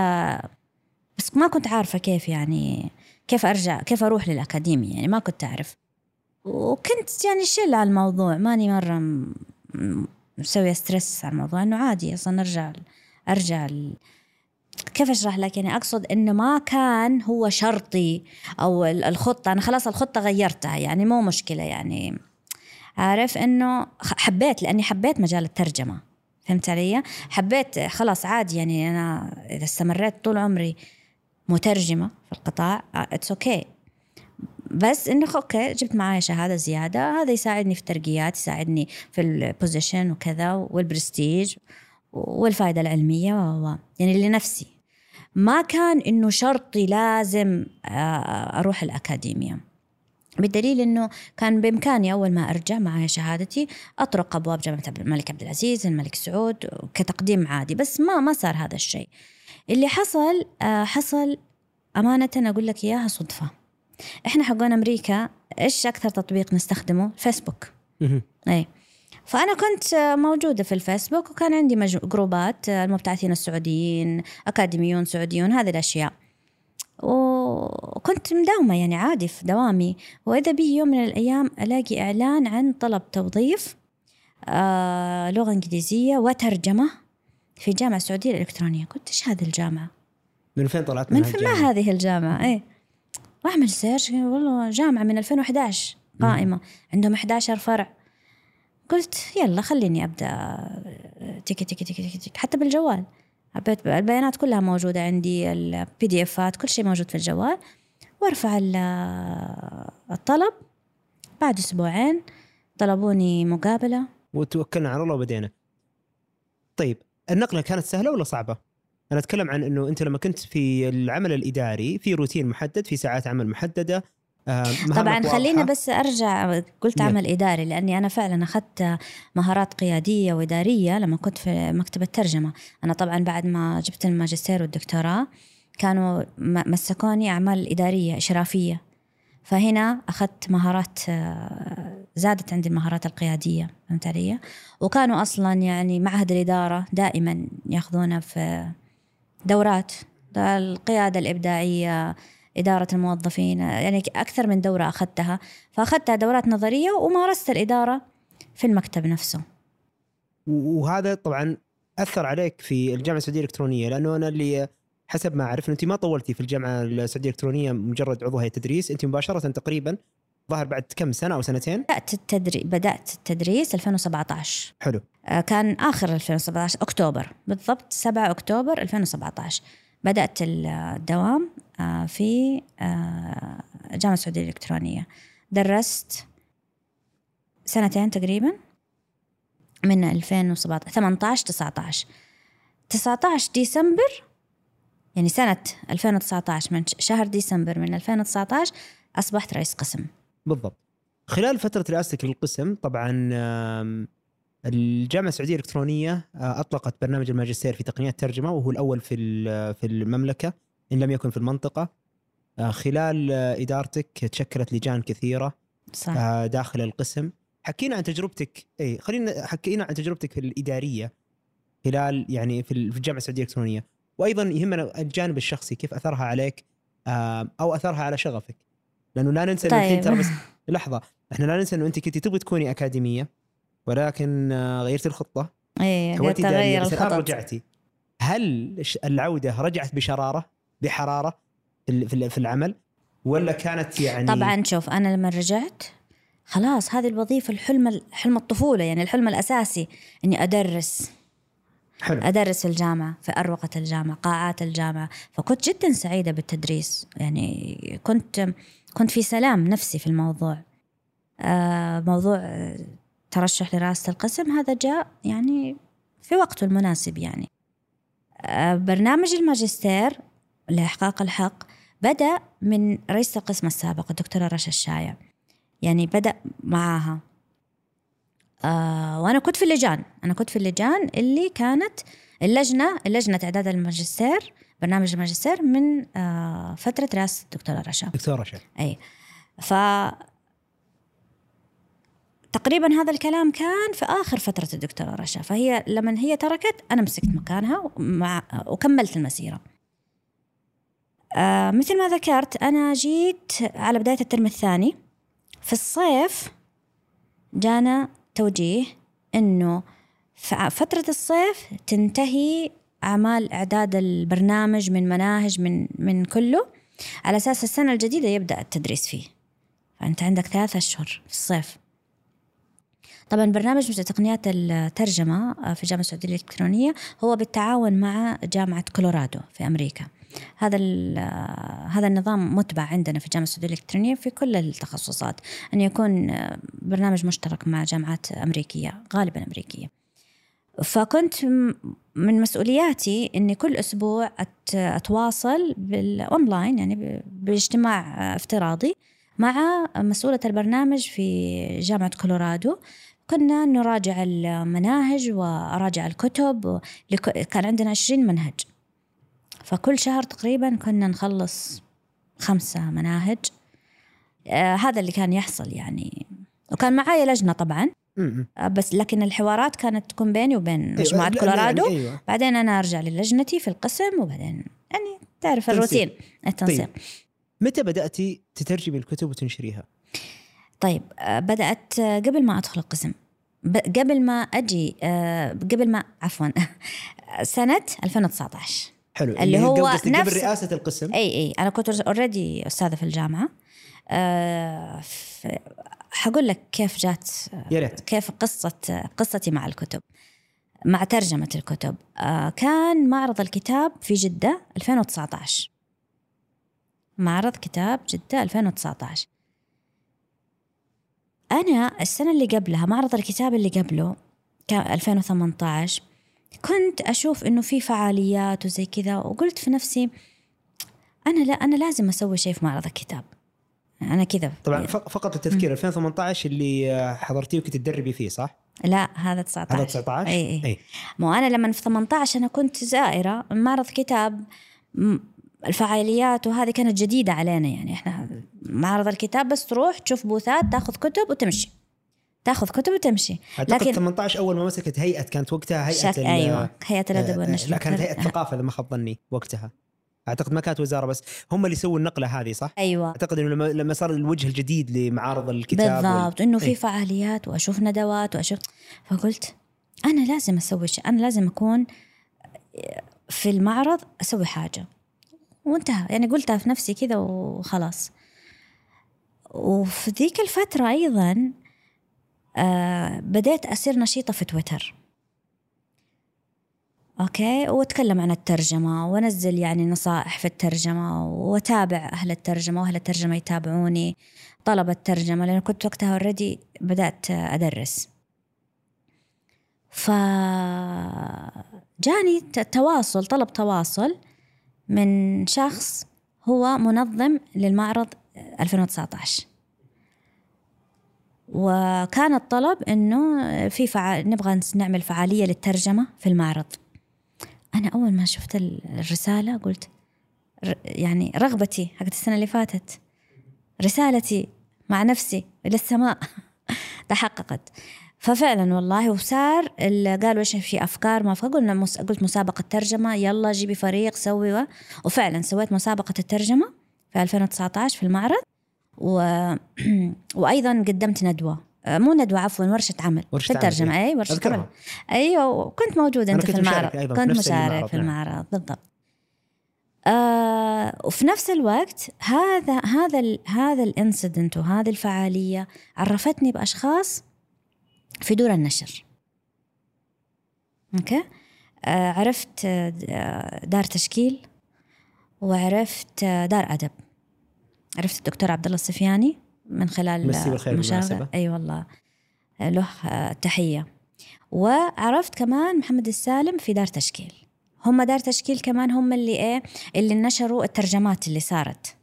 بس ما كنت عارفة كيف يعني كيف أرجع كيف أروح للأكاديمية يعني ما كنت أعرف. وكنت يعني شل على الموضوع ماني مرة مسوية ستريس على الموضوع إنه عادي أصلا أرجع أرجع ال- كيف أشرح لك؟ يعني أقصد إنه ما كان هو شرطي أو ال- الخطة أنا خلاص الخطة غيرتها يعني مو مشكلة يعني. عارف إنه حبيت لأني حبيت مجال الترجمة فهمت علي؟ حبيت خلاص عادي يعني أنا إذا استمريت طول عمري مترجمة في القطاع it's okay بس إنه okay جبت معايا شهادة زيادة. هذا يساعدني في الترقيات يساعدني في ال position وكذا والبرستيج والفائده العلمية و يعني لنفسي. ما كان إنه شرطي لازم آه، أروح الأكاديمية. بالدليل إنه كان بإمكاني أول ما أرجع معي شهادتي أطرق أبواب جامعة الملك عبد العزيز الملك سعود كتقديم عادي بس ما ما صار هذا الشيء. اللي حصل آه، حصل أمانة أقول لك إياها صدفة. إحنا حقون أمريكا إيش أكثر تطبيق نستخدمه؟ فيسبوك. اي فأنا كنت موجودة في الفيسبوك وكان عندي مج... جروبات المبتعثين السعوديين أكاديميون سعوديون هذه الأشياء. وكنت مداومة يعني عادي في دوامي. وإذا بي يوم من الأيام ألاقي إعلان عن طلب توظيف آه لغة إنجليزية وترجمة في جامعة السعودية الإلكترونية. قلت إيش هذه الجامعة؟ من فين طلعت من هالجامعة؟ فين ما هذه الجامعة؟ وأعمل search والله جامعة من 2011 قائمة عندهم 11 فرع. قلت يلا خليني أبدأ تيكي تيكي تيكي تيكي, تيكي. حتى بالجوال. البيانات كلها موجودة عندي ال PDFات كل شيء موجود في الجوال. وارفع ال- الطلب. بعد أسبوعين طلبوني مقابلة. وتوكلنا على الله وبدينا. طيب النقلة كانت سهلة ولا صعبة؟ أنا أتكلم عن إنه أنت لما كنت في العمل الإداري في روتين محدد في ساعات عمل محددة آه، طبعا خلينا. بس أرجع قلت نعم. عمل إداري لأني أنا فعلا أخذت مهارات قيادية وإدارية لما كنت في مكتب الترجمة أنا طبعا بعد ما جبت الماجستير والدكتوراه كانوا مسكوني أعمال إدارية إشرافية فهنا أخذت مهارات آه، زادت عندي المهارات القيادية فهمت علي وكانوا أصلا يعني معهد الإدارة دائما ياخذونا في دورات القيادة الإبداعية إدارة الموظفين يعني أكثر من دورة أخذتها. فأخذتها دورات نظرية ومارست الإدارة في المكتب نفسه. وهذا طبعا أثر عليك في الجامعة السعودية الإلكترونية لأنه أنا اللي حسب ما أعرف إنه أنت ما طولتي في الجامعة السعودية الإلكترونية مجرد عضو هيئه تدريس. أنت مباشرة تقريبا ظهر بعد كم سنة أو سنتين؟ بدأت التدري بدأت التدريس 2017 حلو. كان آخر 2017 أكتوبر. بالضبط 7 أكتوبر 2017 بدأت الدوام آه، في آه، الجامعة السعودية الإلكترونية. درست سنتين تقريبا من 2017 18 19 19 ديسمبر يعني سنة 2019 من شهر ديسمبر من 2019 أصبحت رئيس قسم. بالضبط. خلال فترة رئاستك للقسم طبعا الجامعة السعودية الإلكترونية آه، أطلقت برنامج الماجستير في تقنيات الترجمة وهو الأول في في المملكة إن لم يكن في المنطقة. آه، خلال آه، إدارتك تشكلت لجان كثيرة صح. داخل القسم. حكينا عن تجربتك إي خلينا حكينا عن تجربتك في الإدارية خلال يعني في ال- في الجامعة السعودية الإلكترونية. وأيضا يهمنا الجانب الشخصي كيف أثرها عليك أو أثرها على شغفك. لأنه لا ننسى إنه الحين طيب. ترى بس [LAUGHS] لحظة إحنا لا ننسى إنه أنت كنت تبغي تكوني أكاديمية. ولكن آه، غيرتي الخطة. إيه كونتي تغير الخطط. رجعتي هل العودة رجعت بشرارة بحرارة في ال- في ال- في العمل؟ ولا كانت يعني طبعا شوف أنا لما رجعت خلاص هذه الوظيفة الحلم حلم الطفولة يعني الحلم الأساسي إني أدرس. حلو. أدرس في الجامعة في أروقة الجامعة قاعات الجامعة. فكنت جدا سعيدة بالتدريس. يعني كنت كنت في سلام نفسي في الموضوع. آه موضوع ترشح لرئاسة القسم هذا جاء يعني في وقته المناسب يعني. آه برنامج الماجستير لإحقاق الحق بدأ من رئيسه القسم السابق الدكتورة رشا الشايع. يعني بدأ معاها. آه وأنا كنت في اللجان. أنا كنت في اللجان اللي كانت اللجنة اللجنة إعداد الماجستير برنامج الماجستير من آه فترة رئاسة الدكتورة رشا. دكتورة شيخ أي. ف تقريبا هذا الكلام كان في آخر فترة الدكتورة رشا فهي لما هي تركت أنا مسكت مكانها مع وكملت المسيرة. آه مثل ما ذكرت أنا جيت على بداية الترم الثاني. في الصيف جانا توجيه إنه في فترة الصيف تنتهي أعمال إعداد البرنامج من مناهج من من كله على أساس السنة الجديدة يبدأ التدريس فيه. فأنت عندك ثلاثة أشهر في الصيف. طبعا برنامج تقنيات الترجمة في الجامعة السعودية الإلكترونية هو بالتعاون مع جامعة كولورادو في أمريكا. هذا هذا النظام متبع عندنا في الجامعة السعودية الإلكترونية في كل التخصصات أن يكون برنامج مشترك مع جامعات أمريكية غالبا أمريكية. فكنت من مسؤولياتي إني كل أسبوع أتواصل بالأونلاين يعني باجتماع افتراضي مع مسؤولة البرنامج في جامعة كولورادو. كنا نراجع المناهج وأراجع الكتب كان عندنا عشرين منهج. فكل شهر تقريبا كنا نخلص خمسة مناهج. آه هذا اللي كان يحصل يعني. وكان معايا لجنة طبعا. آه بس لكن الحوارات كانت تكون بيني وبين مجموعة أيوة كولورادو. يعني أيوة. بعدين أنا أرجع للجنتي في القسم وبعدين يعني تعرف الروتين التنسيق. طيب. متى بدأتي تترجمي الكتب وتنشريها؟ طيب بدأت قبل ما أدخل القسم. قبل ما أجي قبل ما عفوا [LAUGHS] سنة 2019 حلو. اللي هو نفس قبل رئاسة القسم؟ إي إي. أنا كنت already أستاذة في الجامعة. أه حقول لك كيف جات يا ريت. كيف قصة قصتي مع الكتب مع ترجمة الكتب. أه كان معرض الكتاب في جدة 2019 معرض كتاب جدة 2019 أنا السنة اللي قبلها معرض الكتاب اللي قبله كان 2018 كنت أشوف إنه في فعاليات وزي كذا وقلت في نفسي أنا لا أنا لازم أسوي شيء في معرض الكتاب. أنا كذا. طبعا فقط التذكير 2018 اللي حضرتيه وكنت تدربي فيه صح؟ لا هذا 19 هذا 19 اي اي اي مو أنا لما في 18 أنا كنت زائرة معرض كتاب الفعاليات وهذه كانت جديدة علينا يعني. إحنا معرض الكتاب بس تروح تشوف بوثات تاخذ كتب وتمشي. تاخذ كتب وتمشي. لكن 18 أول ما مسكت هيئة كانت وقتها هيئة شك أيوه هيئة الأدب آه، والنشر. لا كانت هيئة آه، الثقافه اذا ما خاب ظني وقتها. أعتقد ما كانت وزارة بس هم اللي سووا النقلة هذه صح؟ أيوه. أعتقد إنه لما لما صار الوجه الجديد لمعارض الكتاب وال- بالضبط إنه في إيه. فعاليات وأشوف ندوات وأشوف. فقلت أنا لازم أسوي شيء أنا لازم أكون في المعرض أسوي حاجة. وانتهى. يعني قلتها في نفسي كذا وخلاص. وفي ذيك الفترة أيضا آه بديت أصير نشيطة في تويتر. أوكي؟ وأتكلم عن الترجمة وأنزل يعني نصائح في الترجمة وأتابع أهل الترجمة وأهل الترجمة يتابعوني طلب الترجمة لأن كنت وقتها اوريدي بدأت أدرس. ف جاني تواصل طلب تواصل من شخص هو منظم للمعرض 2019 وكان الطلب إنه في فعال نبغى نعمل فعالية للترجمة في المعرض. أنا أول ما شفت ال- الرسالة قلت يعني رغبتي حقت السنة اللي فاتت رسالتي مع نفسي إلى السماء. [LAUGHS] تحققت. ففعلا والله وصار ال- قالوا إيش في أفكار ما. قلنا مس... قلت مسابقة ترجمة يلا جيبي فريق سوي و... وفعلا سويت مسابقة الترجمة في 2019 في المعرض و... [CLEARS THROAT] وأيضا قدمت ندوة آه، مو ندوة عفوا ورشة عمل ورشة في عمل، الترجمة إيه. اي ورشة أذكرها. عمل أيوه وكنت موجودة أنا أنت كنت في المعرض أيضاً كنت مشارك في نعم. المعرض بالضبط آه وفي نفس الوقت هذا هذا ال هذا ال incident وهذه الفعالية عرفتني بأشخاص في دور النشر. okay؟ آه عرفت آه، دار تشكيل وعرفت آه، دار أدب. عرفت الدكتور عبد الله السفياني من خلال مشاغل-. أي والله. له تحية. وعرفت كمان محمد السالم في دار تشكيل. هم دار تشكيل كمان هم اللي إيه اللي نشروا الترجمات اللي صارت.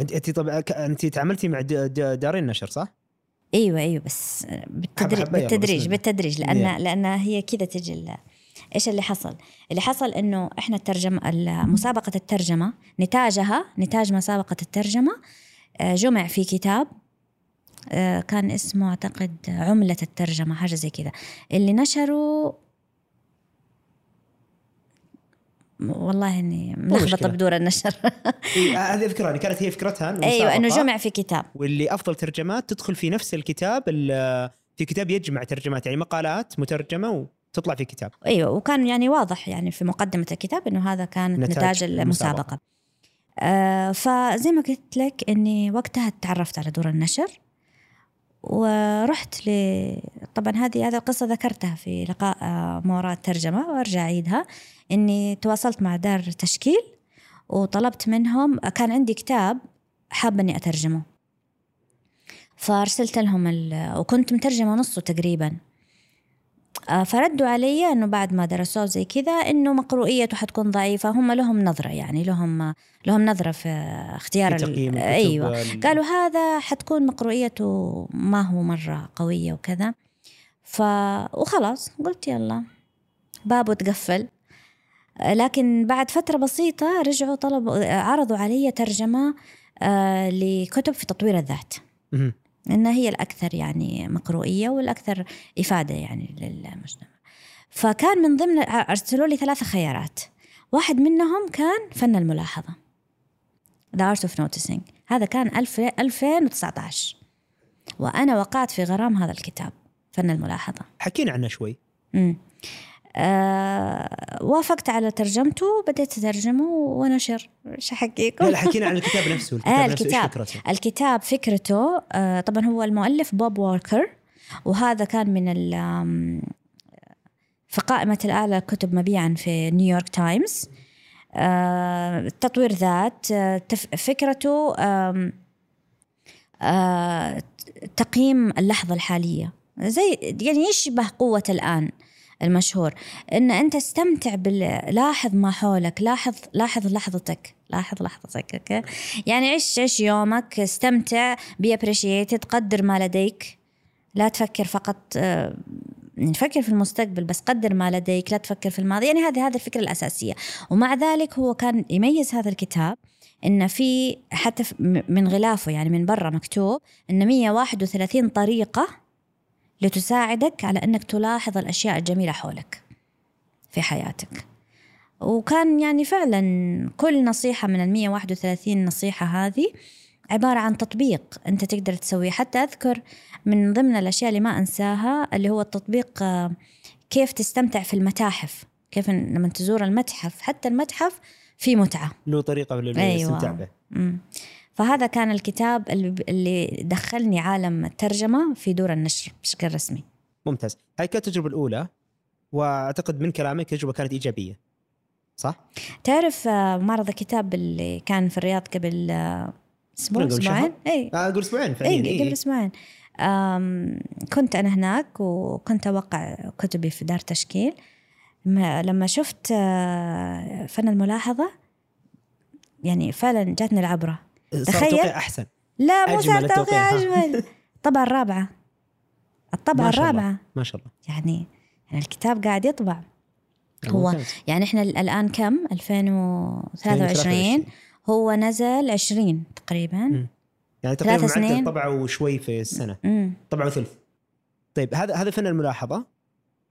أنت أنت طبعا أنت تعاملتي مع دارين نشر صح؟ أيوه أيوه بس بالتدريج حبة بالتدريج بالتدريج لأن Yeah. لأن هي كذا تجي إيش اللي حصل؟ اللي حصل إنه إحنا الترجمه مسابقة الترجمة نتاجها نتاج مسابقة الترجمة آه، جمع في كتاب آه، كان اسمه أعتقد عملة الترجمة حاجة زي كذا اللي نشروا والله إني ملخبطة. بدور النشر. [LAUGHS] هذه اذكرها كانت هي فكرتها إنه أيوه إنه جمع في كتاب. واللي أفضل ترجمات تدخل في نفس الكتاب ال- في كتاب يجمع ترجمات يعني مقالات مترجمة وتطلع في كتاب. أيوه وكان يعني واضح يعني في مقدمة الكتاب إنه هذا كان نتاج نتاج, المسابقة. المسابقة. آه فزي ما قلت لك إني وقتها تعرفت على دور النشر. ورحت ل طبعا هذه هذه القصة ذكرتها في لقاء آه، ما الترجمة وأرجع أعيدها إني تواصلت مع دار تشكيل وطلبت منهم كان عندي كتاب حابه إني أترجمه. فأرسلت لهم ال... وكنت مترجمة نصه تقريبا. فردوا علي إنه بعد ما درسوه زي كذا إنه مقروئيته حتكون ضعيفة. هم لهم نظرة يعني لهم لهم نظرة في اختيار في أيوه. ال- قالوا هذا حتكون مقروئيته ما هو مرة قوية وكذا. ف وخلاص قلت يلا بابه تقفل. آه، لكن بعد فترة بسيطة رجعوا طلبوا آه، عرضوا علي ترجمة آه، لكتب في تطوير الذات. إنها هي الأكثر يعني مقروئية والأكثر إفادة يعني للمجتمع. فكان من ضمن أرسلوا لي ثلاثة خيارات. واحد منهم كان فن الملاحظة. The Art of Noticing. هذا كان 1000 2019 وأنا وقعت في غرام هذا الكتاب فن الملاحظة. حكينا عنه شوي. امم آه وافقت على ترجمته بديت أترجمه ونشر إيش أحكيكم؟ لا حكينا عن الكتاب نفسه الكتاب آه نفسه الكتاب. فكرته؟ الكتاب فكرته آه طبعا هو المؤلف بوب واركر وهذا كان من في قائمة الأعلى الكتب مبيعا في نيويورك تايمز. آه تطوير ذات آه تف- فكرته آم، آه تقييم اللحظة الحالية زي يعني يشبه قوة الآن. المشهور. إن أنت استمتع بال لاحظ ما حولك لاحظ لاحظ لحظتك لاحظ لحظتك أوكي؟ يعني عيش عيش يومك استمتع بي قدر ما لديك؟ لا تفكر فقط آه، يعني فكر في المستقبل بس قدر ما لديك لا تفكر في الماضي. يعني هذه هذه الفكرة الأساسية. ومع ذلك هو كان يميز هذا الكتاب إن في حتى من غلافه يعني من برا مكتوب إن 131 طريقة لتساعدك على أنك تلاحظ الأشياء الجميلة حولك في حياتك. وكان يعني فعلا كل نصيحة من ال 131 نصيحة هذه عبارة عن تطبيق أنت تقدر تسويه. حتى أذكر من ضمن الأشياء اللي ما أنساها اللي هو التطبيق آه، كيف تستمتع في المتاحف. كيف لما تزور المتحف حتى المتحف في متعة. له طريقة للاستمتاع أيوة. به. فهذا كان الكتاب اللي دخلني عالم الترجمة في دور النشر بشكل رسمي. ممتاز. هاي كانت التجربة الأولى وأعتقد من كلامك التجربة كانت إيجابية. صح؟ تعرف آه، معرض الكتاب اللي كان في الرياض قبل آه، أسبوع أسبوعين؟ اي آه، قبل أسبوعين اي قبل أسبوعين. كنت أنا هناك وكنت أوقع كتبي في دار تشكيل. لما شفت فن الملاحظة يعني فعلا جاتني العبرة. تخيل. أحسن. لا مو صار توقيع أجمل. الطبعه الرابعة. الطبعه ما الرابعة. ما شاء الله. يعني يعني الكتاب قاعد يطبع. هو يعني إحنا الآن كم؟ 2023 هو نزل 20 تقريبا. يعني تقريبا سنين. طبعه وشوي في السنة. طبعه وثلث طيب هذا هذا فن الملاحظة.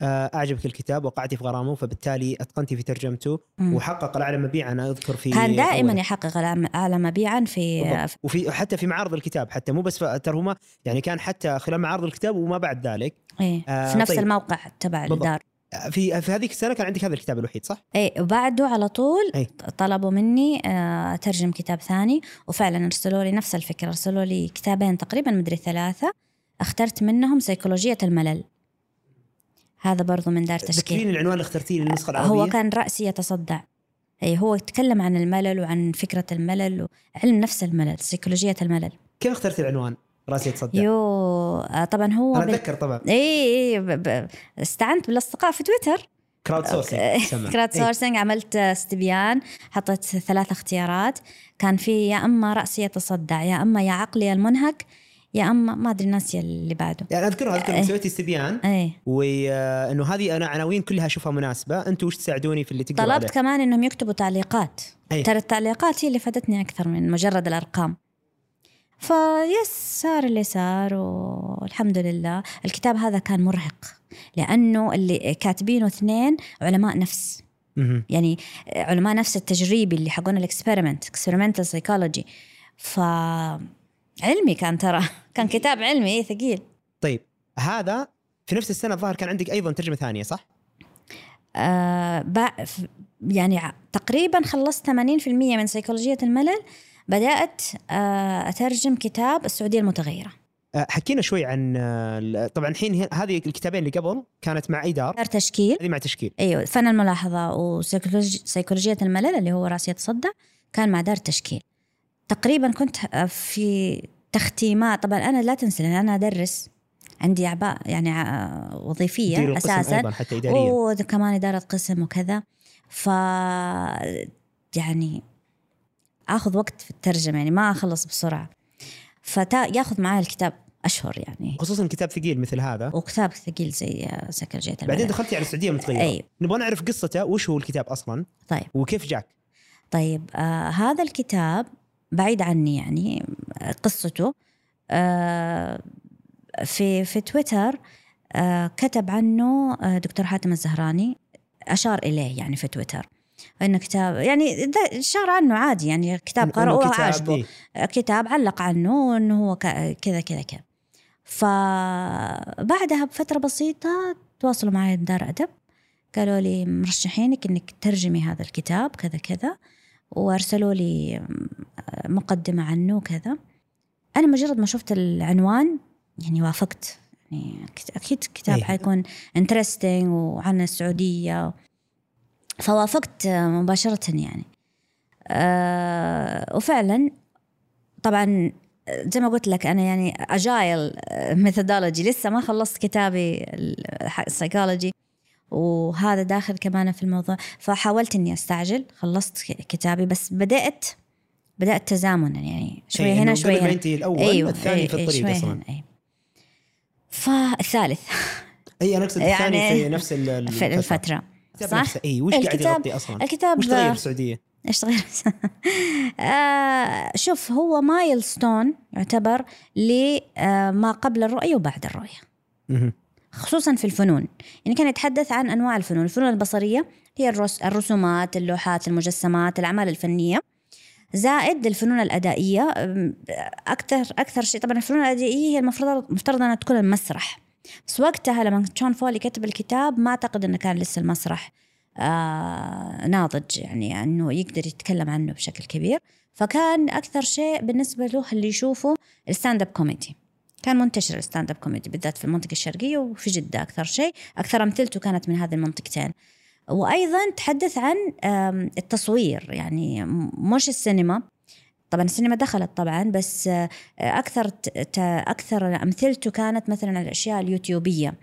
أعجبك الكتاب وقعتي في غرامه فبالتالي أتقنتي في ترجمته مم. وحقق الأعلى مبيعا أنا أذكر في كان دائما أول. يحقق أعلى مبيعا في بالضبط. وفي حتى في معارض الكتاب حتى مو بس ترى هما يعني كان حتى خلال معارض الكتاب وما بعد ذلك إيه آه في نفس طيب. الموقع تبع الدار آه، في في هذيك السنة كان عندك هذا الكتاب الوحيد صح؟ إيه وبعده على طول أي. طلبوا مني آه، اترجم كتاب ثاني وفعلا ارسلوا لي نفس الفكرة ارسلوا لي كتابين تقريبا مدري ثلاثة اخترت منهم سيكولوجية الملل هذا برضو من دار تشكيل. ذكريني العنوان اللي اخترتيه للنسخة العربية. هو كان رأسي يتصدع. أي هو يتكلم عن الملل وعن فكرة الملل وعلم نفس الملل سيكولوجية الملل. كيف اخترتي العنوان؟ رأسي يتصدع. يو طبعا هو أنا أتذكر طبعا. اي اي ب... ب... استعنت بالأصدقاء في تويتر. crowdsourcing crowdsourcing عملت استبيان حطيت ثلاث اختيارات. كان في يا أما رأسي يتصدع يا أما يا عقلي المنهك يا أما ما أدري ناسيه اللي بعده. يعني اذكرها أذكر إيه سويتي استبيان. إيه. وانه هذه أنا عناوين كلها أشوفها مناسبة. أنتم وش تساعدوني في اللي تقدروا طلبت عليه. كمان إنهم يكتبوا تعليقات. إيه؟ ترى التعليقات هي اللي فادتني أكثر من مجرد الأرقام. فيس صار اللي صار والحمد لله. الكتاب هذا كان مرهق لأنه اللي كاتبينه اثنين علماء نفس. يعني علماء نفس التجريبي اللي حقون ال experiment experimental psychology ف علمي كان ترى. كان كتاب علمي إيه ثقيل. طيب هذا في نفس السنة الظاهر كان عندك أيضا ترجمة ثانية صح؟ آه يعني تقريبا خلصت 80% من سيكولوجية الملل بدأت آه أترجم كتاب السعودية المتغيرة. آه حكينا شوي عن آه طبعا الحين هذه الكتابين اللي قبل كانت مع إيدار. دار تشكيل. هذه مع تشكيل. أيوه فن الملاحظة وسيكولوجيه الملل اللي هو راسيه تصدع كان مع دار تشكيل. تقريبا كنت في تختيمات. طبعا أنا لا تنسى أنا أدرس عندي أعباء يعني وظيفية أساسا. أيضاً حتى إداريا. وكمان إدارة قسم وكذا. ف يعني آخذ وقت في الترجمة يعني ما أخلص بسرعة. فتا ياخذ معي الكتاب أشهر يعني. خصوصا كتاب ثقيل مثل هذا. وكتاب ثقيل زي سكرجية بعدين دخلتي على السعودية متغيره أي. نبغى نعرف قصته وش هو الكتاب أصلا؟ طيب. وكيف جاك؟ طيب آه هذا الكتاب بعيد عني يعني قصته. آه في في تويتر آه كتب عنه آه دكتور حاتم الزهراني أشار إليه يعني في تويتر. إنه كتاب يعني شار عنه عادي يعني كتاب قرأه وعجبه إيه؟ كتاب علق عنه إنه هو كذا كذا كذا. فبعدها بفترة بسيطة تواصلوا معي دار أدب. قالوا لي مرشحينك إنك ترجمي هذا الكتاب كذا كذا. وارسلوا لي مقدمة عنه وكذا. أنا مجرد ما شفت العنوان يعني وافقت. يعني أكيد كتاب أيه. حيكون انترستنج وعن السعودية. فوافقت مباشرة يعني. أه وفعلا طبعا زي ما قلت لك أنا يعني اجايل methodology لسه ما خلصت كتابي السايكولوجي وهذا داخل كمان في الموضوع فحاولت إني أستعجل خلصت كتابي بس بدأت بدأت تزامنا يعني شوي إيه، هنا شوي قبل ما هنا الأول أيوه الثاني أي- في أي، الطريق شوي أصلا هنا، أي. فالثالث [LAUGHS] أي أنا أقصد الثاني يعني في نفس ال- في الفترة الكتاب صح؟ اي وش قاعد الكتاب- يغطي أصلا؟ الكتاب وش تغير في السعودية؟ إيش تغير [LAUGHS] آه شوف هو milestone يعتبر لما قبل الرؤية وبعد الرؤية مهم. خصوصا في الفنون. يعني كان يتحدث عن أنواع الفنون. الفنون البصرية هي الرس الرسومات اللوحات المجسمات الأعمال الفنية. زائد الفنون الأدائية أكثر أكثر شيء. طبعا الفنون الأدائية هي المفروض المفترض أنها تكون المسرح. بس وقتها لما جون فولي كتب الكتاب ما أعتقد أنه كان لسه المسرح آه ناضج. يعني أنه يقدر يتكلم عنه بشكل كبير. فكان أكثر شيء بالنسبة له اللي يشوفه ال stand-up comedy كان منتشر ال stand-up comedy بالذات في المنطقة الشرقية وفي جدة أكثر شيء. أكثر أمثلته كانت من هذه المنطقتين. وأيضا تحدث عن التصوير يعني مش السينما. طبعا السينما دخلت طبعا بس آه، ت- أكثر أمثلته كانت مثلا الأشياء اليوتيوبية.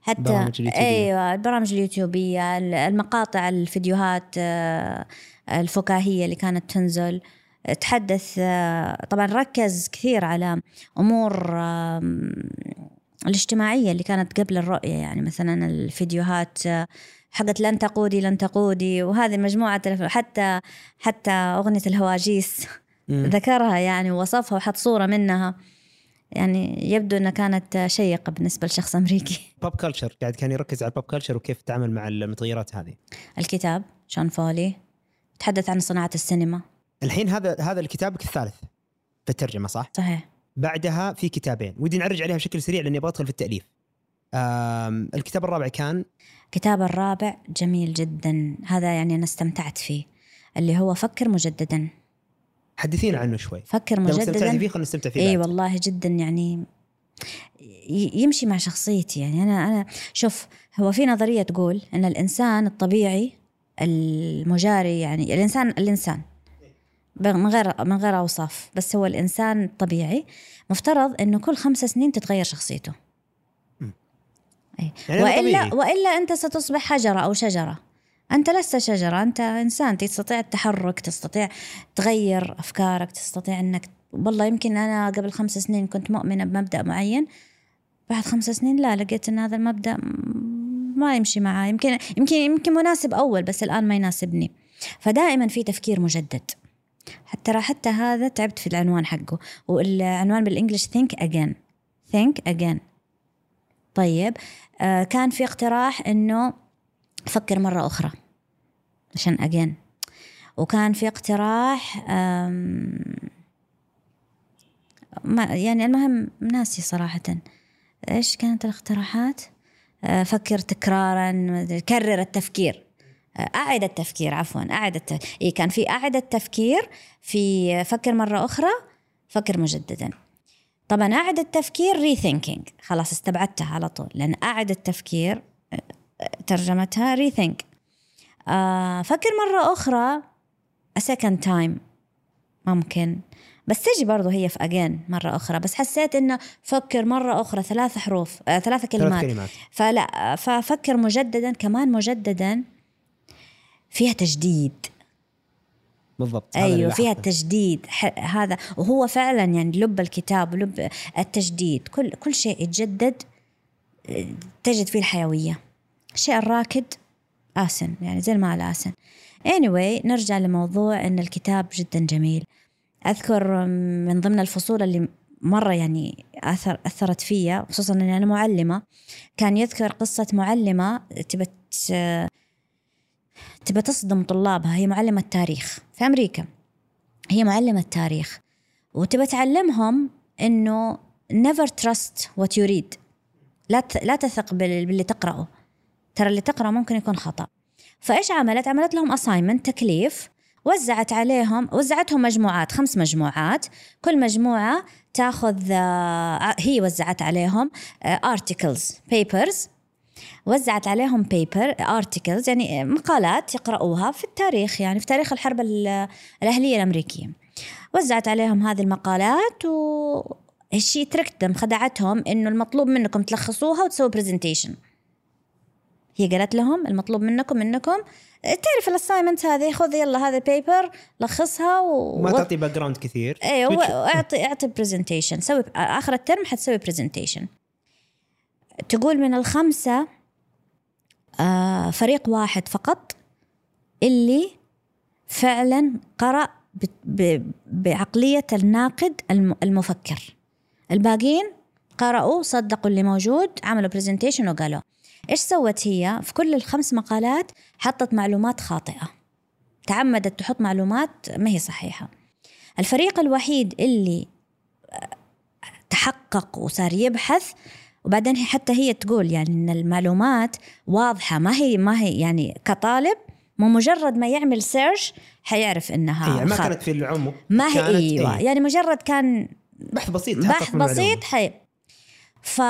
حتى برامج اليوتيوبية. أيوه البرامج اليوتيوبية المقاطع الفيديوهات آه، الفكاهية اللي كانت تنزل. تحدث آه، طبعا ركز كثير على أمور الاجتماعية اللي كانت قبل الرؤية يعني مثلا الفيديوهات آه، حقت لن تقودي لن تقودي وهذه مجموعة حتى حتى أغنية الهواجيس. ذكرها يعني ووصفها وحط صورة منها. يعني يبدو إنها كانت شيقة بالنسبة لشخص أمريكي. [LAUGHS] pop culture قاعد كان يركز على ال pop culture وكيف تتعامل مع المتغيرات هذه. الكتاب شون فولي تحدث عن صناعة السينما. الحين هذا هذا كتابك الثالث في الترجمة صح؟ صحيح. بعدها في كتابين. ودي نعرج عليها بشكل سريع لأني أبغى أدخل في التأليف. الكتاب الرابع كان؟ الكتاب الرابع جميل جدا. هذا يعني أنا استمتعت فيه. اللي هو فكر مجددا. حدثينا عنه شوي. فكر استمتعتي مجددا. فيه خلينا نستمتع فيه إي. والله جدا يعني يمشي مع شخصيتي. يعني أنا أنا شوف هو في نظرية تقول إن الإنسان الطبيعي المجاري يعني الانسان الإنسان من غير من غير أوصاف بس هو الإنسان الطبيعي مفترض إنه كل خمس سنين تتغير شخصيته. أي. يعني والا طبيعي. وإلا أنت ستصبح حجرة أو شجرة. أنت لست شجرة أنت إنسان تستطيع التحرك تستطيع تغير أفكارك تستطيع إنك والله يمكن أنا قبل خمس سنين كنت مؤمنة بمبدأ معين. بعد خمس سنين لا لقيت إن هذا المبدأ ما يمشي معي يمكن يمكن يمكن مناسب أول بس الآن ما يناسبني. فدائما في تفكير مجدد. ترى حتى هذا تعبت في العنوان حقه. والعنوان بالإنجلش think again. think again. طيب آه كان في اقتراح إنه فكر مرة أخرى. عشان again. وكان في اقتراح ما يعني المهم ناسي صراحة. إيش كانت الاقتراحات؟ آه، فكر تكرارا كرر التفكير. أعد التفكير عفوا أعد الت... إيه كان في أعد التفكير في فكر مرة أخرى فكر مجددا. طبعا أعد التفكير rethinking خلاص استبعدتها على طول لأن أعد التفكير آه، آه، ترجمتها rethink آه فكر مرة أخرى a second time ممكن. بس تجي برضو هي في again مرة أخرى بس حسيت إنه فكر مرة أخرى ثلاث حروف آه ثلاث ثلاث كلمات. كلمات. فلا ففكر مجددا كمان مجددا فيها تجديد. بالضبط أيوه فيها. تجديد. هذا وهو فعلا يعني لب الكتاب لب التجديد. كل كل شيء يتجدد تجد فيه الحيوية. الشيء الراكد آسن يعني زي الماء الآسن anyway نرجع لموضوع أن الكتاب جدا جميل. أذكر من ضمن الفصول اللي مرة يعني أثر أثرت فيا خصوصا أني أنا معلمة. كان يذكر قصة معلمة تبى ت- تبى تصدم طلابها هي معلمة تاريخ في أمريكا. هي معلمة تاريخ وتبى تعلمهم إنه never trust what you read. لا لا تثق بال- باللي تقرأه. ترى اللي تقرأ ممكن يكون خطأ. فإيش عملت؟ عملت لهم assignment تكليف. وزعت عليهم وزعتهم مجموعات خمس مجموعات. كل مجموعة تاخذ آه، هي وزعت عليهم آه، articles papers. وزعت عليهم بيبر articles يعني مقالات يقرأوها في التاريخ يعني في تاريخ الحرب ال- الأهلية الأمريكية. وزعت عليهم هذه المقالات و الشيء تركتهم خدعتهم إنه المطلوب منكم تلخصوها وتسووا presentation هي قالت لهم المطلوب منكم إنكم تعرف ال assignment هذه؟ خذ يلا هذا paper لخصها و... وما تعطي background كثير أيوه. اعطي اعطي presentation سوي آخر الترم حتسوي presentation تقول من الخمسة فريق واحد فقط اللي فعلا قرأ بعقلية الناقد الم- المفكر. الباقيين قرأوا صدقوا اللي موجود عملوا برزنتيشن وقالوا. إيش سوت هي؟ في كل الخمس مقالات حطت معلومات خاطئة. تعمدت تحط معلومات ما هي صحيحة. الفريق الوحيد اللي آه، تحقق وصار يبحث وبعدين هي حتى هي تقول يعني إن المعلومات واضحة ما هي ما هي يعني كطالب مو مجرد ما يعمل search حيعرف إنها إيه، ما. كانت في العمق ما هي أيوه إيه، يعني مجرد كان بحث بسيط بحث. بسيط حي ف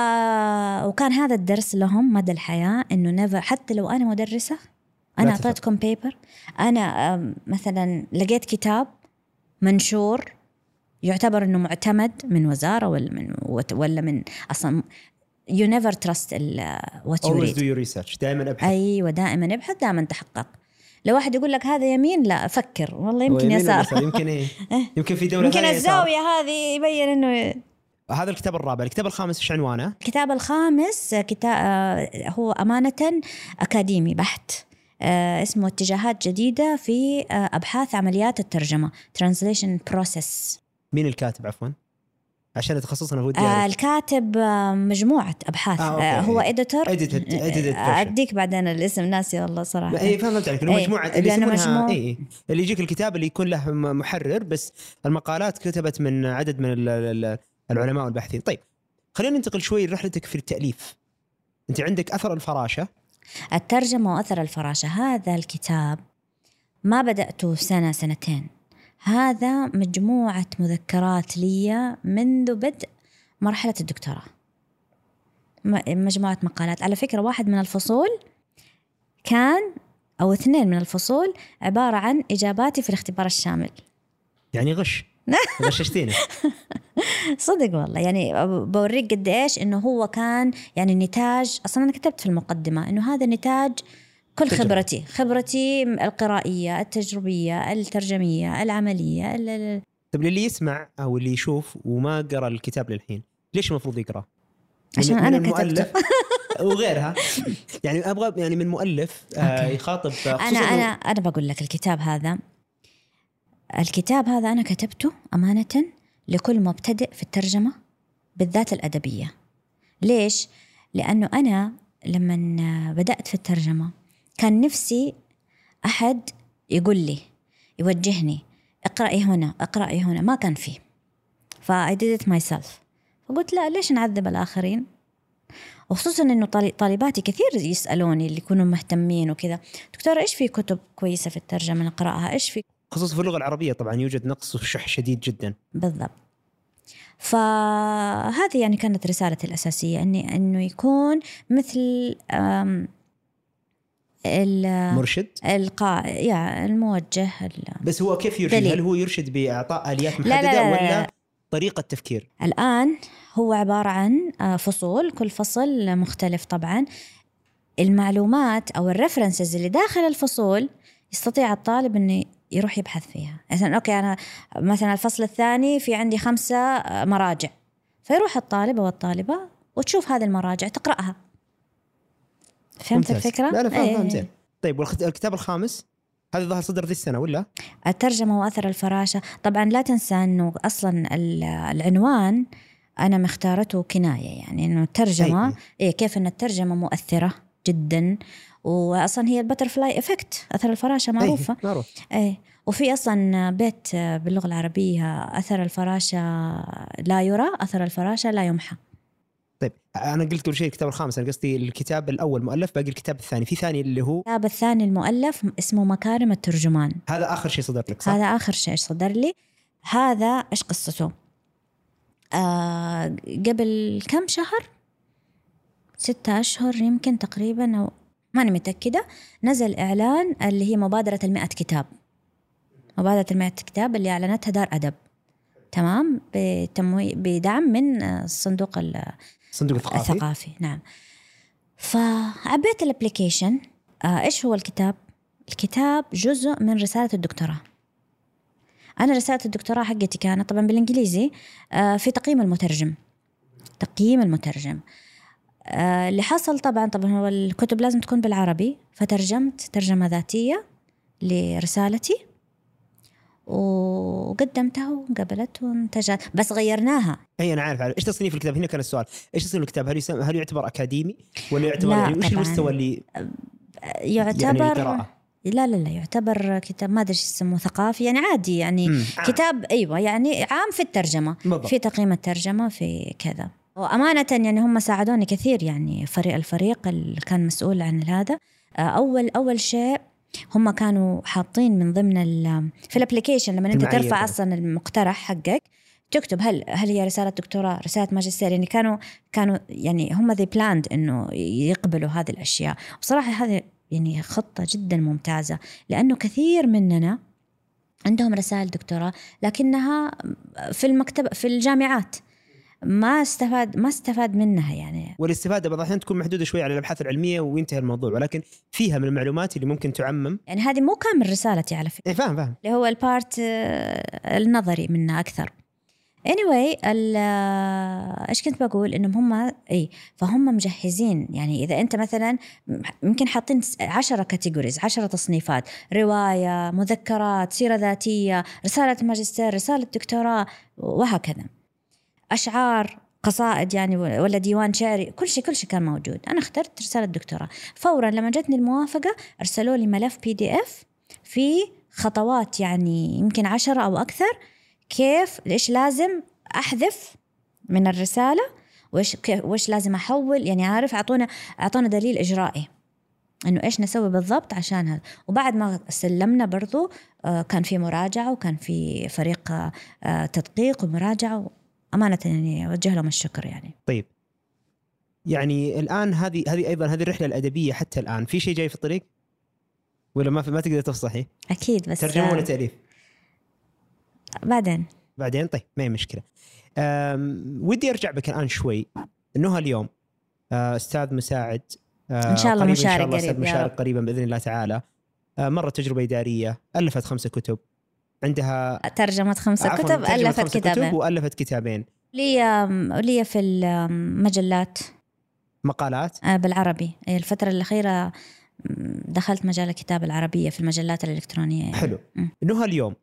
وكان هذا الدرس لهم مدى الحياة إنه never حتى لو أنا مدرسة أنا. أعطيتكم paper أنا مثلا لقيت كتاب منشور يعتبر إنه معتمد من وزارة ولا من ولا من أصلا you never trust what you read your research. دائما أبحث. أيوه دائما أبحث دائما تحقق. لو واحد يقول لك هذا يمين لا فكر والله يمكن يسار. يمكن [LAUGHS] إيه. يمكن في دولة يمكن. الزاوية هذه يبين إنه هذا الكتاب الرابع. الكتاب الخامس إيش عنوانه؟ الكتاب الخامس كتاب هو أمانة أكاديمي بحت. آه، اسمه اتجاهات جديدة في آه، أبحاث عمليات الترجمة. Translation Process. مين الكاتب عفوا؟ عشان تخصصنا ودي آه،. الكاتب آه، مجموعة أبحاث. آه، آه. هو edited version. أديك بعدين الاسم. ناسي والله صراحة. لا، اي فهمت عليك. إيه، مجموعة اللي يسمونها مجموع- اي إيه. اللي يجيك الكتاب اللي يكون له محرر بس المقالات كتبت من عدد من ال- ال- العلماء والباحثين. طيب خلينا ننتقل شوي لرحلتك في التأليف. أنت عندك أثر الفراشة. الترجمة وأثر الفراشة. هذا الكتاب ما بدأته سنة سنتين. هذا مجموعة مذكرات لي منذ بدء مرحلة الدكتوراه. مجموعة مقالات. على فكرة واحد من الفصول كان أو اثنين من الفصول عبارة عن إجاباتي في الاختبار الشامل. يعني غش. [LAUGHS] غششتينا صدق والله. يعني بوريك قد إيش إنه هو كان يعني نتاج أصلا أنا كتبت في المقدمة إنه هذا نتاج كل تجربة. خبرتي خبرتي القرائية التجربية الترجمية العملية ال- ال- طيب للي يسمع أو اللي يشوف وما قرأ الكتاب للحين ليش المفروض؟ من- عشان أنا كتبته. [LAUGHS] وغيرها يعني أبغى يعني من مؤلف آه. يخاطب أنا أنا أنا بقول لك الكتاب هذا الكتاب هذا أنا كتبته أمانة لكل مبتدئ في الترجمة بالذات الأدبية ليش لأنه أنا لما بدأت في الترجمة كان نفسي أحد يقول لي يوجهني اقرأي هنا اقرأي هنا ما كان فيه. ف I did it myself. فقلت لا ليش نعذب الآخرين؟ وخصوصا إنه طالباتي كثير يسألوني اللي يكونوا مهتمين وكذا. دكتورة إيش في كتب كويسة في الترجمة؟ نقرأها. إيش في؟ خصوصا في اللغة العربية طبعا يوجد نقص وشح شديد جدا. بالضبط. فهذه يعني كانت رسالتي الأساسية إني إنه يكون مثل أم، ال- مرشد القا يا الموجه ال- بس هو كيف يرشد؟ دليل. هل هو يرشد بإعطاء آليات لا، لا، محددة لا، لا، ولا لا. طريقة تفكير؟ الآن هو عبارة عن آه، فصول كل فصل مختلف طبعا المعلومات أو الريفرنسز اللي داخل الفصول يستطيع الطالب إنه يروح يبحث فيها مثلا أوكي أنا مثلا الفصل الثاني في عندي خمسة آه، مراجع فيروح الطالب أو الطالبة وتشوف هذه المراجع تقرأها فهمت ممتاز. الفكرة؟ لا لا فاهم إيه. فاهم زين طيب والخت- الكتاب الخامس هذا ظهر صدر ذي السنة ولا؟ الترجمة وأثر الفراشة طبعا لا تنسى أنه أصلا ال- العنوان أنا مختارته كناية يعني أنه الترجمة أي. إيه كيف أن الترجمة مؤثرة جدا وأصلا هي ال butterfly effect أثر الفراشة معروفة أي، معروف إيه وفي أصلا بيت باللغة العربية أثر الفراشة لا يرى أثر الفراشة لا يمحى طيب أنا قلت قبل شيء الكتاب الخامس أنا قصدي الكتاب الأول مؤلف باقي الكتاب الثاني. في ثاني اللي هو الكتاب الثاني المؤلف اسمه مكارم الترجمان. هذا آخر شيء صدر لك صح؟ هذا آخر شيء صدر لي. هذا إيش قصته؟ آه قبل كم شهر؟ ستة أشهر يمكن تقريبا أو ماني متأكدة نزل إعلان اللي هي مبادرة المئة كتاب. مبادرة تنمية الكتاب اللي أعلنتها دار أدب. تمام؟ بدعم من الصندوق الصندوق الثقافي الثقافي نعم. فعبيت الابلكيشن آه إيش هو الكتاب؟ الكتاب جزء من رسالة الدكتوراه. أنا رسالة الدكتوراه حقتي كانت طبعا بالإنجليزي آه في تقييم المترجم. تقييم المترجم. آه اللي حصل طبعا طبعا هو الكتب لازم تكون بالعربي فترجمت ترجمة ذاتية لرسالتي. وقدمتها وقبلت وانتجت. بس غيرناها. اي أنا عارف, عارف. إيش تصنيف الكتاب؟ هنا كان السؤال. إيش تصنيف الكتاب؟ هل يسمى هل يعتبر أكاديمي ولا يعتبر يعني وش المستوى اللي يعتبر يعني لا لا لا يعتبر كتاب ما أدري إيش يسموه ثقافي يعني عادي يعني. مم. كتاب أيوه يعني عام في الترجمة. بالضبط. في تقييم الترجمة في كذا. وأمانة يعني هم ساعدوني كثير يعني. فريق الفريق اللي كان مسؤول عن هذا. أول أول شيء هم كانوا حاطين من ضمن في الابلكيشن لما انت ترفع أصلا المقترح حقك تكتب هل هل هي رسالة دكتوراه رسالة ماجستير؟ يعني كانوا كانوا يعني هم they planned إنه يقبلوا هذه الأشياء. بصراحه هذه يعني خطة جدا ممتازة لأنه كثير مننا عندهم رسائل دكتوراه لكنها في المكتب في الجامعات. ما استفاد ما استفاد منها يعني. والاستفادة بعض الأحيان تكون محدودة شوي على الأبحاث العلمية وينتهي الموضوع ولكن فيها من المعلومات اللي ممكن تعمم. يعني هذه مو كامل رسالتي على فكرة. إيه فاهم فاهم. اللي هو ال part آه، النظري منها أكثر. Anyway آه، إيش كنت بقول؟ إنهم هم إي فهم مجهزين. يعني إذا أنت مثلا يمكن حاطين عشرة categories عشرة تصنيفات. رواية مذكرات سيرة ذاتية رسالة ماجستير رسالة دكتوراه وهكذا. أشعار قصائد يعني ولا ديوان شعري كل شيء كل شيء كان موجود. أنا اخترت رسالة دكتوراه فورا لما جتني الموافقة أرسلوا لي ملف PDF في خطوات يعني يمكن عشرة أو أكثر كيف إيش لازم أحذف من الرسالة وإيش وإيش لازم أحول. يعني عارف أعطونا أعطونا دليل إجرائي إنه إيش نسوي بالضبط عشان هذا. وبعد ما سلمنا برضو آه، كان في مراجعة وكان في فريق آه، تدقيق ومراجعة أمانة يعني أوجه لهم الشكر يعني. طيب. يعني الآن هذه هذه أيضا هذه الرحلة الأدبية حتى الآن. في شيء جاي في الطريق؟ ولا ما في ما تقدر تفصحي أكيد بس ترجمة ولا تأليف؟ بعدين. بعدين؟ طيب ما هي مشكلة. ودي أرجع بك الآن شوي. نهى اليوم آه، أستاذ مساعد آه، إن شاء الله مشارك قريب أستاذ مشارك قريبا بإذن الله تعالى. آه، مرت تجربة إدارية ألفت خمسة كتب. عندها ترجمت خمسة كتب ألفت كتابين كتب وألفت كتابين. لي لي في المجلات. مقالات؟ آه، بالعربي. الفترة الأخيرة دخلت مجال الكتابة العربية في المجلات الإلكترونية. يعني. حلو نهى اليوم.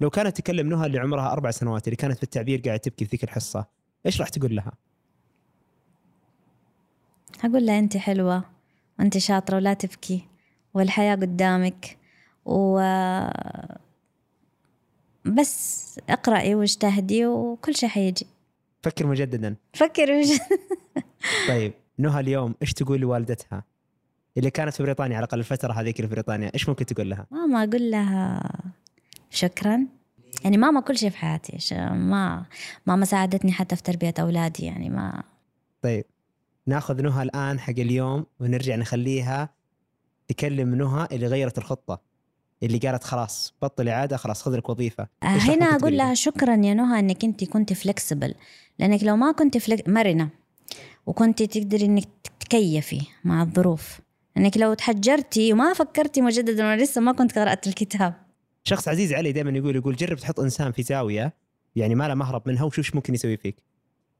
لو كانت تكلم نهى اللي عمرها أربع سنوات اللي كانت في التعبير قاعدة تبكي في ذيك الحصة إيش راح تقول لها؟ أقول لها أنت حلوة وأنت شاطرة ولا تبكي والحياة قدامك و بس اقرأي واجتهدي وكل شيء حيجي. فكر مجددا. فكر مجددا. [LAUGHS] طيب نهى اليوم إيش تقول لوالدتها؟ اللي كانت في بريطانيا على الأقل الفترة هذيك في بريطانيا إيش ممكن تقول لها؟ ماما أقول لها شكرا. يعني ماما كل شيء في حياتي ما ماما ساعدتني حتى في تربية أولادي يعني ما طيب ناخذ نهى الآن حق اليوم ونرجع نخليها تكلم نهى اللي غيرت الخطة. اللي قالت خلاص بطلي عاده خلاص خذ لك وظيفة. آه، هنا أقول لها شكرا يا نهى إنك أنت كنت فلكسبل لأنك لو ما كنت فلك... مرنة وكنت تقدري إنك تكيفي مع الظروف. إنك لو تحجرتي وما فكرتي مجددا وأنا لسه ما كنت قرأت الكتاب. شخص عزيز علي دائما يقول يقول جرب تحط إنسان في زاوية يعني ما له مهرب منها وشوف إيش ممكن يسوي فيك.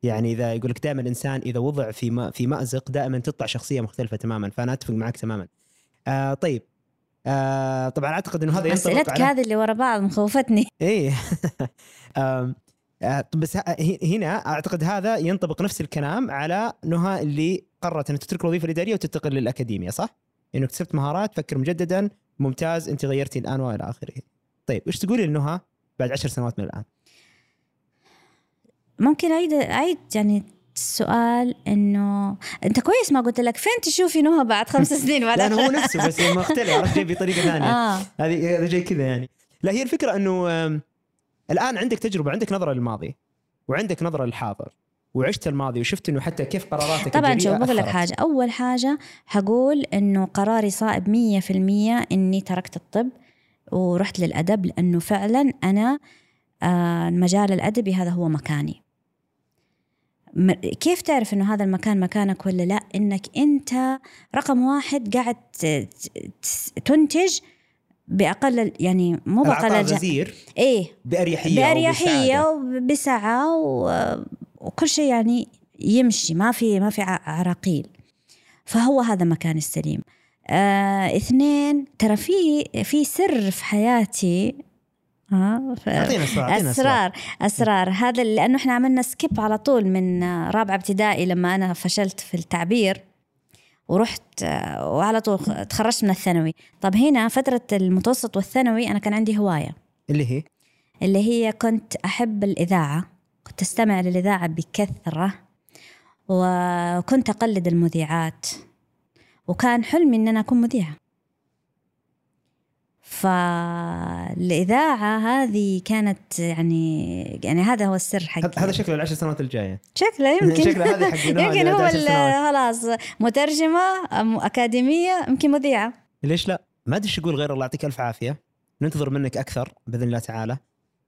يعني إذا يقول لك دائما الانسان إذا وضع في ما في مأزق دائما تطلع شخصية مختلفة تماما فأنا أتفق معك تماما. آه طيب آه طبعا أعتقد إنه هذا ينطبق اسئلتك. هذه اللي ورا بعض مخوفتني [LAUGHS] إيه [LAUGHS] آه بس هنا أعتقد هذا ينطبق نفس الكلام على نهى اللي قررت انها تترك الوظيفة الإدارية وتنتقل للأكاديمية صح؟ انه اكتسبت مهارات فكر مجددا ممتاز أنت غيرتي الآن وإلى آخره. طيب إيش تقولي لنهى بعد عشر سنوات من الآن؟ ممكن اعيد أعيد يعني السؤال إنه أنت كويس ما قلت لك فين تشوفي نهى بعد خمس [LAUGHS] سنين بعد لا هو نفسه بس مختلف عرفت جاي بطريقة ثانية. آه. هذه جاي كذا يعني. لا هي الفكرة إنه الآن عندك تجربة عندك نظرة للماضي وعندك نظرة للحاضر وعشت الماضي وشفت إنه حتى كيف قراراتك طبعا شوف بقول لك حاجة. أول حاجة حقول إنه قراري صائب 100% إني تركت الطب ورحت للأدب لأنه فعلا أنا آه، المجال الأدبي هذا هو مكاني. كيف تعرف إنه هذا المكان مكانك ولا لا؟ إنك أنت رقم واحد قاعد تنتج بأقل يعني مو باقل غزير إيه. بأريحية بأريحية. وبسعة وكل شيء يعني يمشي ما في ما في عراقيل. فهو هذا مكاني السليم. آه اثنين ترى في في سر في حياتي ها؟ ف- أعطينا أسرار أعطينا أسرار. أسرار هذا لأنه إحنا عملنا سكيب على طول من رابعه ابتدائي لما أنا فشلت في التعبير ورحت وعلى طول تخرجت من الثانوي. طب هنا فترة المتوسط والثانوي أنا كان عندي هواية. اللي هي؟ اللي هي كنت أحب الإذاعة. كنت أستمع للإذاعة بكثرة. وكنت أقلد المذيعات. وكان حلمي إن أنا أكون مذيعة. فالإذاعة هذه كانت يعني يعني هذا هو السر حقي. هذا- هذا شكله العشر سنوات الجاية. شكله يمكن. [LAUGHS] شكله هذه حق نهاد يمكن هو. خلاص مترجمة أكاديمية يمكن مذيعة. ليش لا؟ ما أدري إيش أقول غير الله يعطيك ألف عافية. ننتظر منك أكثر بإذن الله تعالى.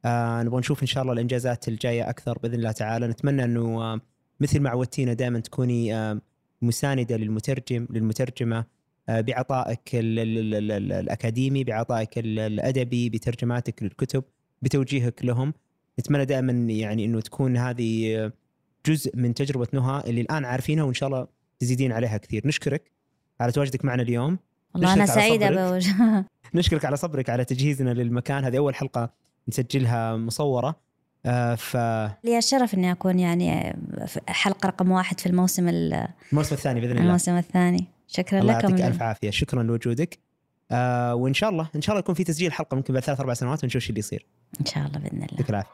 آه نبغى نشوف إن شاء الله الإنجازات الجاية أكثر بإذن الله تعالى. نتمنى إنه آه مثل ما عودتينا دائما تكوني آه مساندة للمترجم للمترجمة. آه بعطائك ال ال الأكاديمي بعطائك ال- الأدبي بترجماتك للكتب بتوجيهك لهم. نتمنى دائما يعني إنه تكون هذه آه، جزء من تجربة نهى اللي الآن عارفينها وإن شاء الله تزيدين عليها كثير. نشكرك على تواجدك معنا اليوم. والله سعيدة صبرك. بوجه. [LAUGHS] نشكرك على صبرك على تجهيزنا للمكان. هذه أول حلقة نسجلها مصورة. آه، فالموسم لي الشرف إني أكون يعني في حلقة رقم واحد في الموسم ال- الثاني بإذن الله. الموسم الثاني. شكرا الله لكم يعطيك ألف عافية. شكرا لوجودك. آه وإن شاء الله إن شاء الله يكون في تسجيل حلقة ممكن بعد ثلاث أربع سنوات ونشوف إيش اللي يصير. إن شاء الله بإذن الله. يعطيك العافية.